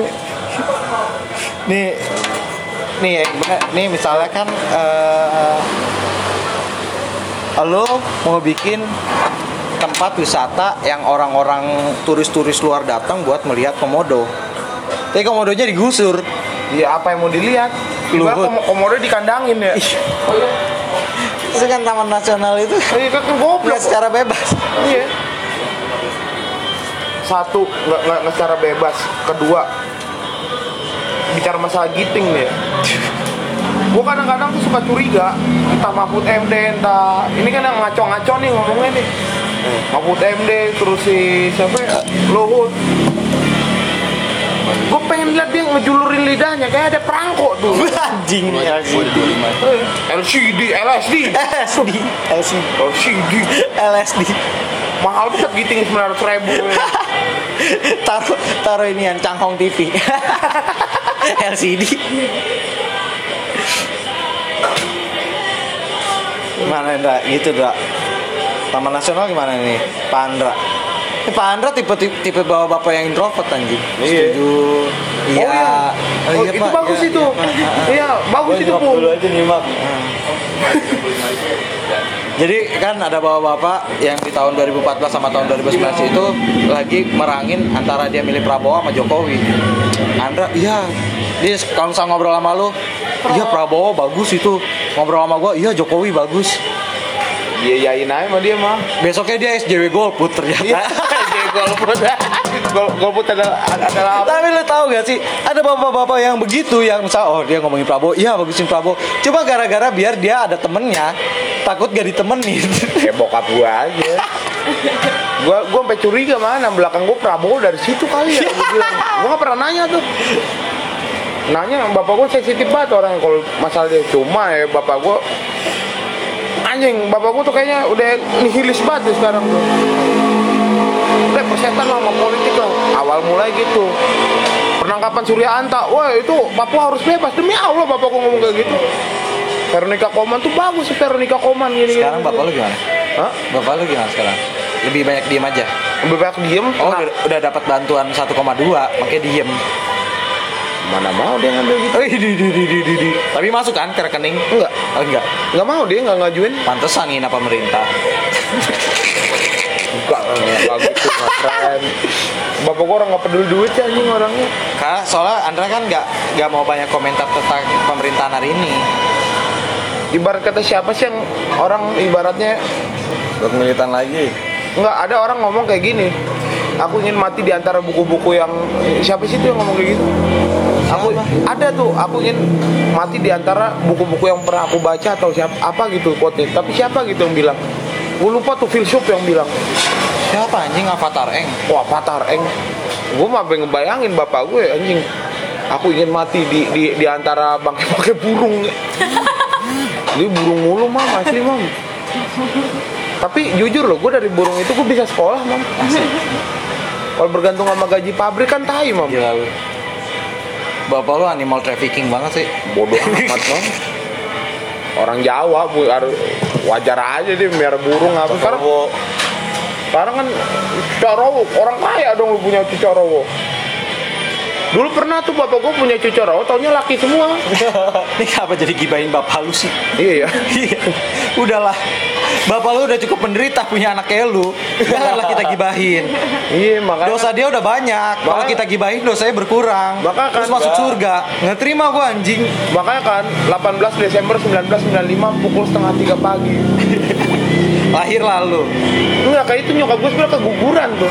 Nih nih ya, bener. nih misalnya kan eh lo mau bikin tempat wisata yang orang-orang turis-turis luar datang buat melihat komodo. Tapi komodonya digusur. ya apa yang mau dilihat? Luhut. komo- komodo dikandangin ya. Itu kan taman nasional itu. Iya kan goblok. Secara bebas. iya. Satu nggak nggak nggak secara bebas. Kedua bicara masalah giting nih ya gue kadang-kadang tuh suka curiga. Entah Mahfud MD entah ini kan yang ngaco-ngaco nih ngomongnya nih Mahfud MD terus si siapa ya? Luhut. Gue pengen lihat dia ngejulurin lidahnya kayak ada perangkok tuh. Anjing LCD. LCD LSD LSD. LSD. LCD LSD. mahal banget giting sembilan ratus ribu. Taruh taruh ini yang canghong TV LCD gimana Indra gitu Indra Taman Nasional gimana nih Pak Andra Eh, Pak Andra tipe tipe, tipe bawa bapak yang introvert anjing Iya. setuju iya Oh iya, oh, iya, itu Pak. bagus Iya, itu. iya, Pak. Iya, bagus itu pun. dulu aja nyimak Jadi kan ada bapak-bapak yang di tahun 2014 sama tahun 2019 itu lagi merangin antara dia milih Prabowo sama Jokowi. Andra, iya. Dia kalau misalnya ngobrol sama lu, iya Prabowo bagus itu. Ngobrol sama gua, iya Jokowi bagus. Dia yain aja sama dia mah. Besoknya dia SJW golput ternyata. Jadi golput. Gol golput adalah adalah apa? Tapi lu tahu gak sih, ada bapak-bapak yang begitu yang misal oh dia ngomongin Prabowo, iya bagusin Prabowo. Cuma gara-gara biar dia ada temennya, takut gak ditemenin. Kayak bokap gua aja. gua gua sampai curiga mana belakang gua Prabowo dari situ kali ya gua bilang. Gua gak pernah nanya tuh. Nanya bapak gua sensitif banget orang kalau masalah dia cuma ya bapak gua anjing bapak gua tuh kayaknya udah nihilis banget tuh sekarang tuh. Udah persetan lah sama politik lah. Awal mulai gitu. Penangkapan Surya Anta, wah itu Papua harus bebas demi Allah bapak gua ngomong kayak gitu. Veronica Koman tuh bagus sih Veronica Koman gini. Sekarang bapak lu gimana? Hah? Bapak lu gimana sekarang? Lebih banyak diem aja. Lebih banyak diem. Oh, Nah, udah, udah dapat bantuan 1,2, makanya diem. Mana mau dia ngambil gitu? Oh, di, di, di, di, di, di. Tapi masuk kan ke rekening? Enggak, Oh, enggak. enggak mau dia enggak ngajuin. Pantesan ngina pemerintah. Enggak, enggak gitu. Bapak gua orang enggak peduli duit ya anjing orangnya. Karena soalnya Andra kan nggak nggak mau banyak komentar tentang pemerintahan hari ini. Ibarat kata siapa sih yang orang ibaratnya Buat militan lagi. enggak ada orang ngomong kayak gini. Aku ingin mati di antara buku-buku yang siapa sih itu yang ngomong kayak gitu? Aku ada tuh aku ingin mati di antara buku-buku yang pernah aku baca atau siapa apa gitu quote tapi siapa gitu yang bilang? Gue lupa tuh filsuf yang bilang. Siapa anjing? Avatar Eng? wah patar eng. Gue mah pengen ngebayangin bapak gue anjing. Aku ingin mati di di, di antara bangkai-bangkai burung. Ini burung mulu mam asli mam. Tapi jujur loh gue dari burung itu gue bisa sekolah mam. Kalau bergantung sama gaji pabrik kan tai mam. Gila lu. Bapak lu animal trafficking banget sih. bodoh amat mam orang Jawa wajar aja dia miara burung apa. Sekarang sekarang kan cicarawo orang kaya dong lu punya cicarawo dulu pernah tuh bapak gue punya cicarawo taunya laki semua Ini kenapa jadi gibahin bapak lu sih? iya ya Iya. Udahlah. Bapak lu udah cukup menderita punya anak kayak lu. Janganlah kita gibahin. iya makanya Dosa dia udah banyak. Kalau kita gibahin dosanya berkurang. Maka kan, Terus masuk surga. Nggak terima gua anjing. makanya kan 18 Desember 1995 pukul setengah tiga pagi Lahir lalu. enggak kayak itu nyokap gue sebenarnya keguguran tuh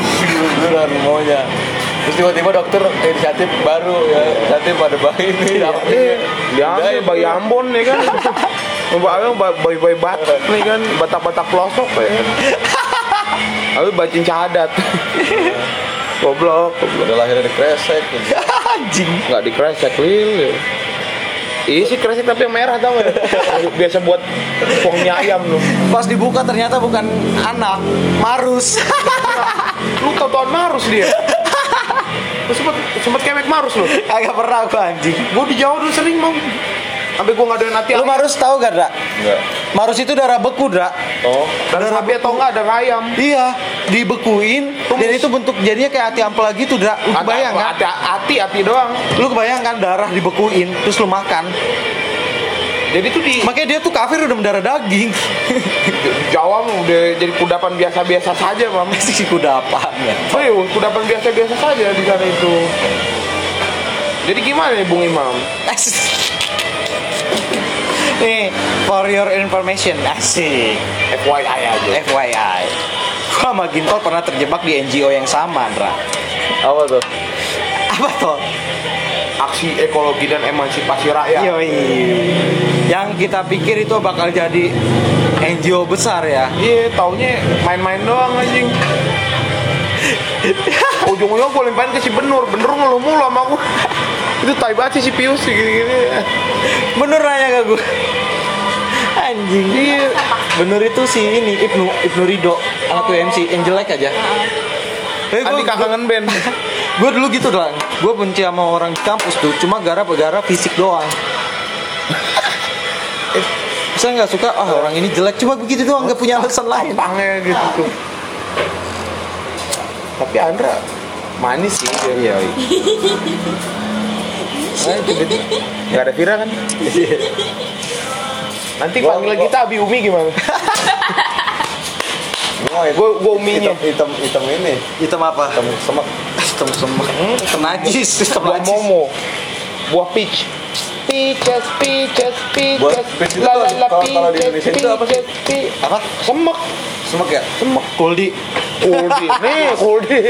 Beneran maunya. Terus tiba-tiba dokter inisiatif baru ya, inisiatif pada bayi ini. Iya, ini? diambil Udah, bayi itu. Ambon nih kan Mbak bayi-bayi batak nih kan Batak-batak pelosok ya Lalu bacin cadat Goblok, goblok Udah lahirnya di kresek. anjing. Nggak dikresek, Lil ya. Iya sih kresek tapi yang merah tau ya Biasa buat mie ayam lu Pas dibuka ternyata bukan anak, marus. Lu tau tahun Marus dia Lu sempet, sempet kemek Marus lu Agak pernah gua anjing. Gue di Jawa dulu sering mau Sampai gue ngadain hati Lu marus tahu gak, Dra? Enggak. Marus itu darah beku, Dra. Oh, Ada sapi atau enggak ada ayam Iya, dibekuin dan itu bentuk jadinya kayak hati ampela gitu, Dra. Lu kebayang kan? Ada hati, hati doang Lu kebayang kan darah dibekuin terus lu makan. Jadi tuh di Makanya dia tuh kafir udah mendarah daging. Jawa mah udah jadi kudapan biasa-biasa saja, Mam. Masih kuda apa ya? Serius, kudapan biasa-biasa saja di sana itu. Jadi gimana nih Bung Imam? Nih, for your information, asik. FYI aja. FYI. Gua sama Gintol pernah terjebak di NGO yang sama, Dra. apa tuh? Apa tuh? Aksi ekologi dan emansipasi rakyat. Yoi. Yang kita pikir itu bakal jadi NGO besar ya. Iya, taunya main-main doang anjing. Ujung-ujungnya gue limpahin ke si Benur, Benur ngeluh mulu sama gue. Itu tai banget sih si Pius gini-gini. Bener nanya ke gue. Anjing. Iya. Bener itu si ini Ibnu Ibnu Rido anak UMC yang jelek aja. Eh, Adi kangen band. gue dulu gitu doang gue benci sama orang di kampus tuh cuma gara-gara fisik doang Eh, saya nggak suka ah orang ini jelek cuma begitu doang nggak punya alasan lain Tampangnya gitu tuh. Tapi Andra manis sih dia. iya Nah, itu gitu. Gak ada Vira kan? Nanti Gua- panggilan gua- kita Abi Umi gimana? Gua gua uminya. hitam, hitam, hitam ini. hitam apa Hitam semak. Hitam semak hitam najis hitam Buah najis momo. Buah peach. Peaches, peaches, Buah peaches. peach itu La la la kalau- kalau di peaches, Indonesia itu apa sih? peaches, peach. apa Semek. Semak ya? Semek. kuldi Kuldi. Nih, kuldi.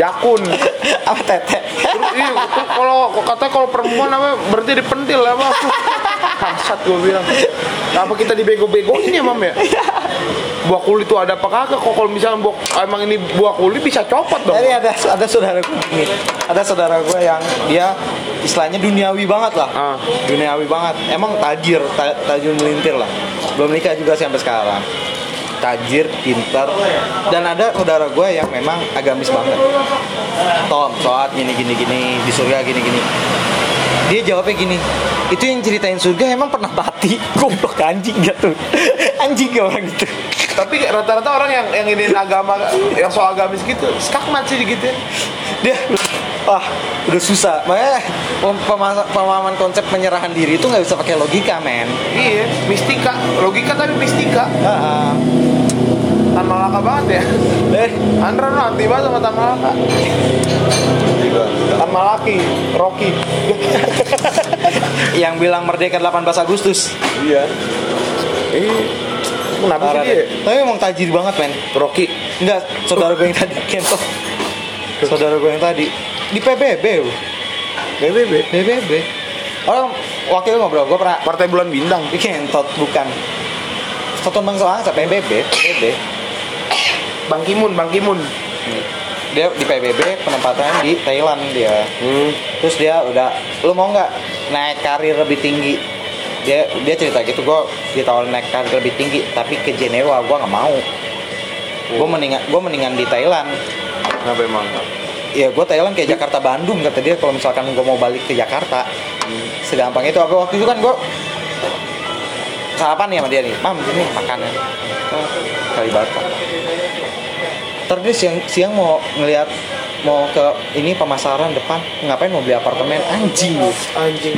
Jakun. apa tete iya, kalau katanya kalau perempuan apa berarti dipentil apa? Kansat gue bilang. Apa kita dibego-begoin ya, Mam ya? Buah kulit itu ada apa kagak? Kok kalau misalnya buah, emang ini buah kulit bisa copot dong. Tadi ada ada saudara gue gini. Ada saudara gue yang dia istilahnya duniawi banget lah. Ah. Duniawi banget. Emang tajir, ta- tajir melintir lah. Belum nikah juga sampai sekarang. Tajir, pintar, dan ada saudara gue yang memang agamis banget. Tom, soat gini gini gini di surga gini gini. Dia jawabnya gini, itu yang ceritain surga emang pernah mati? Goblok anjing gitu. Anjing gak orang gitu. Tapi rata-rata orang yang yang ini agama yang soal agamis gitu, skakmat sih gitu. dia wah udah susah makanya pem- pema- pemahaman konsep penyerahan diri itu nggak bisa pakai logika men Iya, mistika, logika tapi mistika. Ah, Tan Malaka banget ya. eh Andra lu anti banget sama Tan Malaka. Juga. Tan Malaki, Rocky. yang bilang merdeka 18 Agustus Iya. Eh, kenapa sih dia? tapi emang tajir banget men Rocky. enggak saudara gue yang tadi Kento saudara gue yang tadi di PBB PBB. PBB orang wakil ngobrol gue pernah Partai Bulan Bintang. Kentot bukan Satu bangsa bangsa PBB PBB Bang Kimun, Bang Kimun. dia di PBB penempatannya di Thailand dia Hmm. terus dia udah lu mau nggak naik karir lebih tinggi dia dia cerita gitu gue ditawarin naik karir lebih tinggi tapi ke Jenewa gue nggak mau gue mendingan gue mendingan di Thailand Kenapa emang? Ya gue Thailand kayak Jakarta Bandung kata dia. Kalau misalkan gue mau balik ke Jakarta segampang itu. Apa waktu itu kan gue sarapan nih sama dia nih? Mam ini makanan Oh, kali bata ntar dia siang siang mau ngelihat mau ke ini pemasaran depan. Ngapain mau beli apartemen? Anjing Anjing.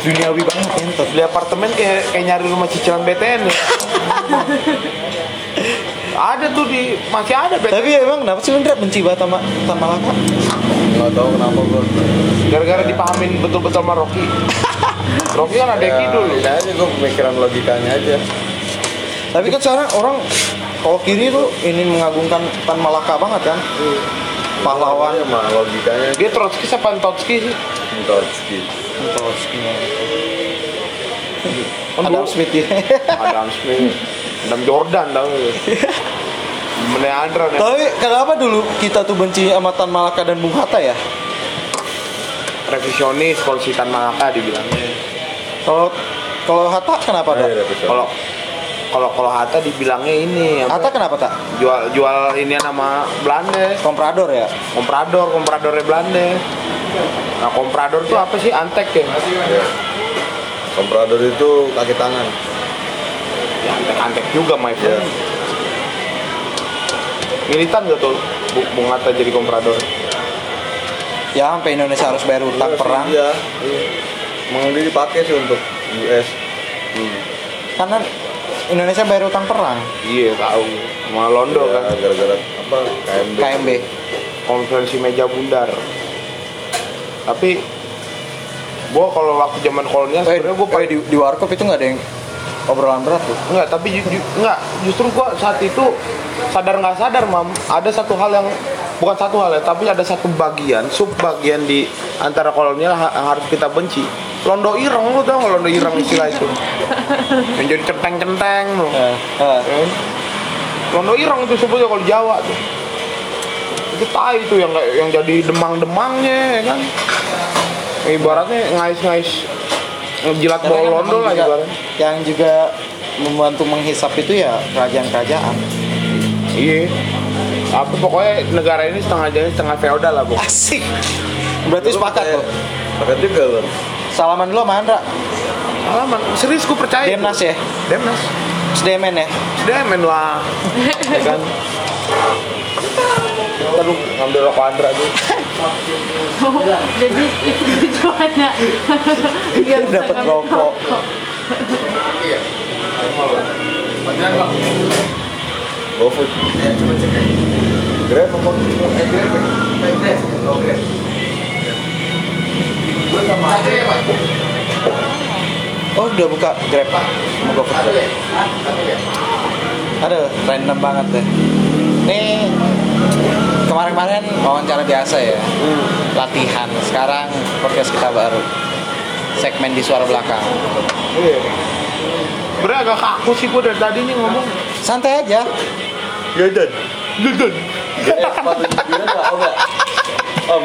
duniawi banget ya. Beli apartemen kayak kayak nyari rumah cicilan BTN ya. ada tuh di masih ada BTN. tapi emang kenapa sih lu Ndra, benci banget sama sama Laka? Nggak tahu kenapa gue Gara-gara dipahamin betul-betul sama Rocky. Rocky kan ada ya, kidul. ini aja gue pemikiran logikanya aja. Tapi kan sekarang orang kalau kiri tuh ini mengagungkan Tan Malaka banget kan? Pahlawan. Ya mah logikanya. Dia Trotsky siapa? Trotsky sih? Trotsky. Trotsky. Adam Smith ya. Adam Smith. Adam Jordan tau. Meneandra tapi kenapa dulu kita tuh benci sama Tan Malaka dan Bung Hatta ya Revisionis kalau si Tan Malaka dibilangnya. kalau kalau Hatta kenapa tak revisionis. Kalau kalau kalau Hatta dibilangnya ini apa? Hatta kenapa tak jual jual ini nama Belanda komprador ya komprador kompradornya Belanda nah komprador tuh apa sih antek ya ya. komprador itu kaki tangan ya antek antek juga my ya friend militan gak tuh Bu- Bung Hatta jadi komprador? Ya sampai Indonesia harus bayar utang Iya perang. iya. Iya. dia dipakai sih untuk US hmm. karena Indonesia bayar utang perang. Iya tahu. Sama Londo Ya, kan. gara-gara apa? KMB KMB konferensi meja bundar. Tapi gua kalau waktu zaman kolonial eh, sebenarnya gua eh, di, di warkop itu nggak ada yang obrolan berat tuh Enggak, tapi ju- ju- enggak, justru gua saat itu sadar nggak sadar, Mam, ada satu hal yang bukan satu hal ya, tapi ada satu bagian, sub bagian di antara kolonial ha- yang harus kita benci. Londo ireng lu tau londo ireng istilah itu? yang jadi centeng-centeng lu. Eh, eh. Eh, Londo ireng itu sebutnya kalau Jawa tuh. Itu tai itu yang yang jadi demang-demangnya ya kan. Ibaratnya ngais-ngais ngejilat Karena bawah kan londo memang lah ibaratnya. yang juga membantu menghisap itu ya kerajaan-kerajaan Iya. Tapi pokoknya negara ini setengah jadi setengah feodal lah, Bu. asik berarti sepakat tuh sepakat juga bang salaman dulu sama Andra Alaman, serius gue percaya. Demnas ya Demnas. Sedemen ya Demen lah. ya kan. Lalu ngambil rokok Andra tuh. jadi itu tujuannya biar bisa dapat ngambil rokok. GoFood Grab apa? Eh, Grab ya? Oh, Grab. oh udah buka Grab. Mau GoFood Grab. aduh random banget deh. Nih kemarin-kemarin wawancara biasa ya. Latihan. Sekarang podcast kita baru. Segmen di suara belakang. Iya. Sebenernya agak kaku sih gue dari tadi nih ngomong. santai aja. Jajan Jajan. Om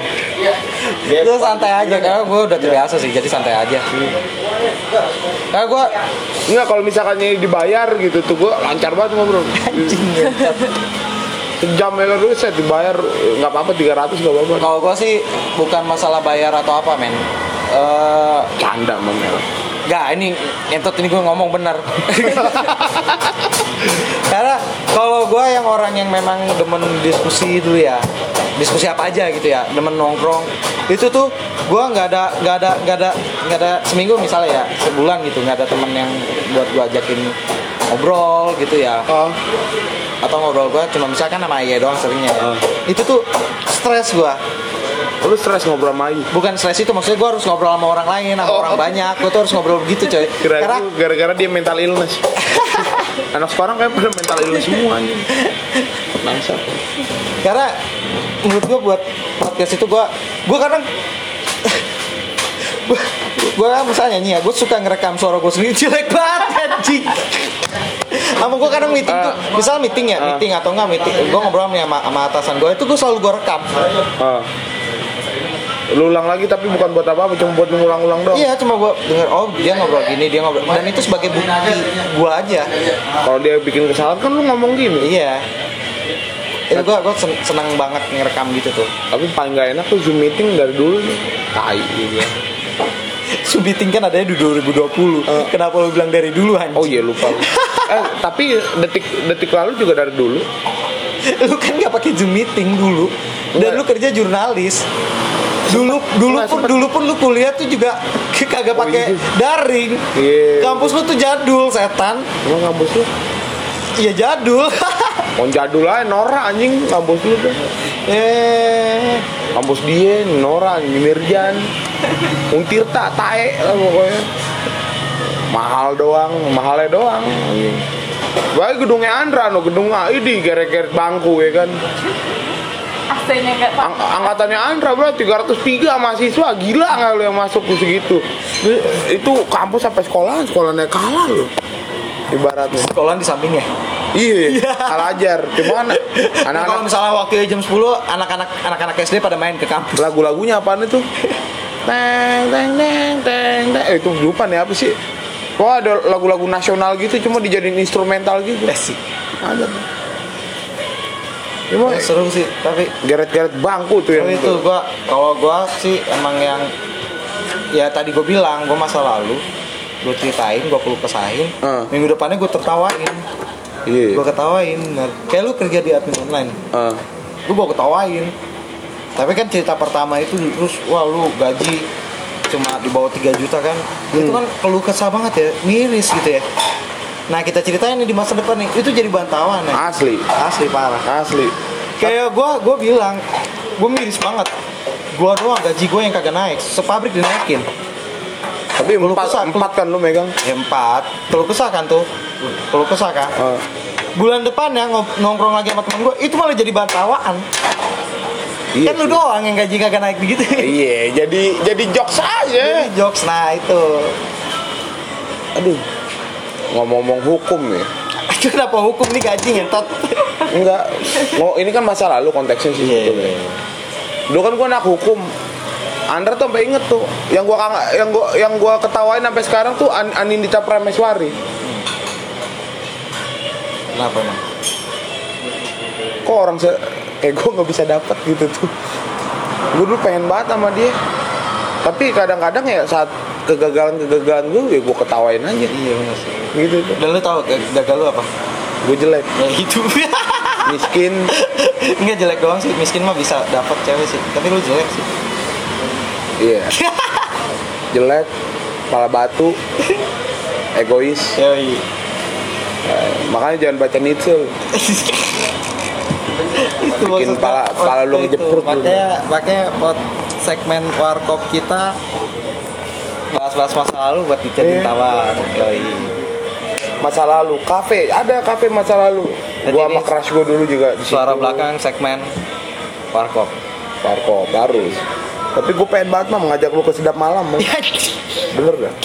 itu santai aja. Karena gue udah terbiasa sih jadi santai aja. Karena gue Enggak kalau misalkan ini dibayar gitu tuh gue lancar banget ngobrol. Sejam ya dulu saya dibayar nggak apa-apa 300 nggak apa-apa. kalau gue sih bukan masalah bayar atau apa men Eh, Canda mamel. Gak, ini entot ini gue ngomong bener. Karena kalau gue yang orang yang memang demen diskusi dulu ya, diskusi apa aja gitu ya, demen nongkrong, itu tuh gue nggak ada nggak ada nggak ada nggak ada seminggu misalnya ya sebulan gitu nggak ada temen yang buat gue ajakin ngobrol gitu ya Oh, atau ngobrol gue cuma misalkan sama Iya doang seringnya ya. itu tuh stres gue lu stres ngobrol sama Ayu? bukan stres itu maksudnya gue harus ngobrol sama orang lain sama Oh. orang banyak gue tuh harus ngobrol begitu coy Kira karena gara-gara dia mental illness. Anak sekarang kayak pada mental illness semua anjing. Bangsa. karena menurut gue buat podcast itu gue gue kadang gue misalnya nyanyi ya gue suka ngerekam suara gue sendiri jelek banget anjing sama gue kadang meeting tuh misal meeting ya meeting atau enggak meeting gue ngobrol sama, sama atasan gue itu gue selalu gue rekam Ah. Lu ulang lagi tapi bukan buat apa-apa, cuma buat mengulang-ulang doang. iya cuma gue denger oh dia ngobrol gini dia ngobrol dan itu sebagai bukti gue aja Kalau dia bikin kesalahan kan lu ngomong gini. iya itu gue gue seneng banget ngerekam gitu tuh Tapi paling gak enak tuh Zoom meeting dari dulu nih. Tai dia. Meeting kan adanya di 2020 kenapa lu bilang dari dulu anjing Oh iya lupa. eh tapi detik detik lalu juga dari dulu. lu kan nggak pakai zoom meeting dulu dan Enggak. lu kerja jurnalis dulu dulu Enggak, pun sempet. dulu pun lu kuliah tuh juga kagak pakai daring Iya. kampus lu tuh jadul setan Emang kampus lu? iya jadul Oh jadul aja Nora anjing kampus lu tuh. eh Kampus dia Nora anjing Mirjan. Untirta tae lah pokoknya. Mahal doang, mahalnya doang. Baik gedungnya Andra no gedung AI di geret-geret bangku ya kan. AC-nya Ang- angkatannya Andra bro 303 mahasiswa gila nggak lu yang masuk tuh segitu itu kampus sampai sekolah sekolahnya kalah lu ibaratnya sekolah di sampingnya iya. Al ajar cuman Nah, kalau anak-anak misalnya waktu jam 10 anak-anak anak-anak SD pada main ke kampus. Lagu-lagunya apaan itu? Teng teng teng teng teng. Eh, itu lupa nih apa sih? Wah ada lagu-lagu nasional gitu cuma dijadiin instrumental gitu. Eh sih. Ada. Cuma seru sih tapi geret-geret bangku tuh yang Tapi itu gua kalau gua sih emang yang ya tadi gue bilang gue masa lalu gue ceritain gue perlu kesahin. Ah. minggu depannya gue tertawain iya gue ketawain bener. kayak lu kerja di admin online. Ah. gue bawa ketawain. Tapi kan cerita pertama itu terus wah lu gaji cuma di bawah 3 juta kan? Itu kan keluh kesah banget ya miris gitu ya. Nah kita ceritain nih di masa depan nih itu jadi bantawan ya asli. Asli parah. Asli. Kayak gue gue bilang gue miris banget. Gue doang gaji gue yang kagak naik sepabrik dinaikin. Tapi empat, empat kan lu megang? Ya, empat. Keluh kesah kan tuh keluh kesah kan bulan depan ya nongkrong lagi sama temen gue itu malah jadi bantawaan Iya kan lu sih. doang yang gaji kagak naik begitu Iya, jadi jadi jokes aja. jadi jokes nah itu Aduh. Ngomong-ngomong hukum ya. kenapa hukum nih gaji ngentot Enggak. Mau ini kan masa lalu konteksnya sih Iya, sebetulnya. Dulu kan gua anak hukum. Andra tuh sampai inget tuh. Yang gua yang gua yang gua ketawain sampai sekarang tuh An Anindita Prameswari. Kenapa emang Kok orang se kayak gua nggak bisa dapat gitu tuh. Gue dulu pengen banget sama dia. Tapi kadang-kadang ya saat kegagalan-kegagalan gue ya gue ketawain aja iya benar sih gitu tuh. dan lu tau gag- gagal lu apa Gue jelek, ya itu miskin, Enggak jelek doang sih, miskin mah bisa dapat cewek sih. Tapi lu jelek sih. Iya. Jelek, kepala batu, egois. Yoi. Makanya jangan baca Nietzsche. itu Bikin pala- pala lu ngejeprut. Makanya makanya buat segmen warkop kita bahas-bahas masa lalu buat dijadiin Iya. tawar. Yoi. Masa lalu, kafe, ada kafe masa lalu. Jadi Gua sama crush gua dulu juga di Suara situ. belakang segmen warkop. Parko, baru. Tapi gue pengen banget mah mengajak lu ke sedap malam, bener gak?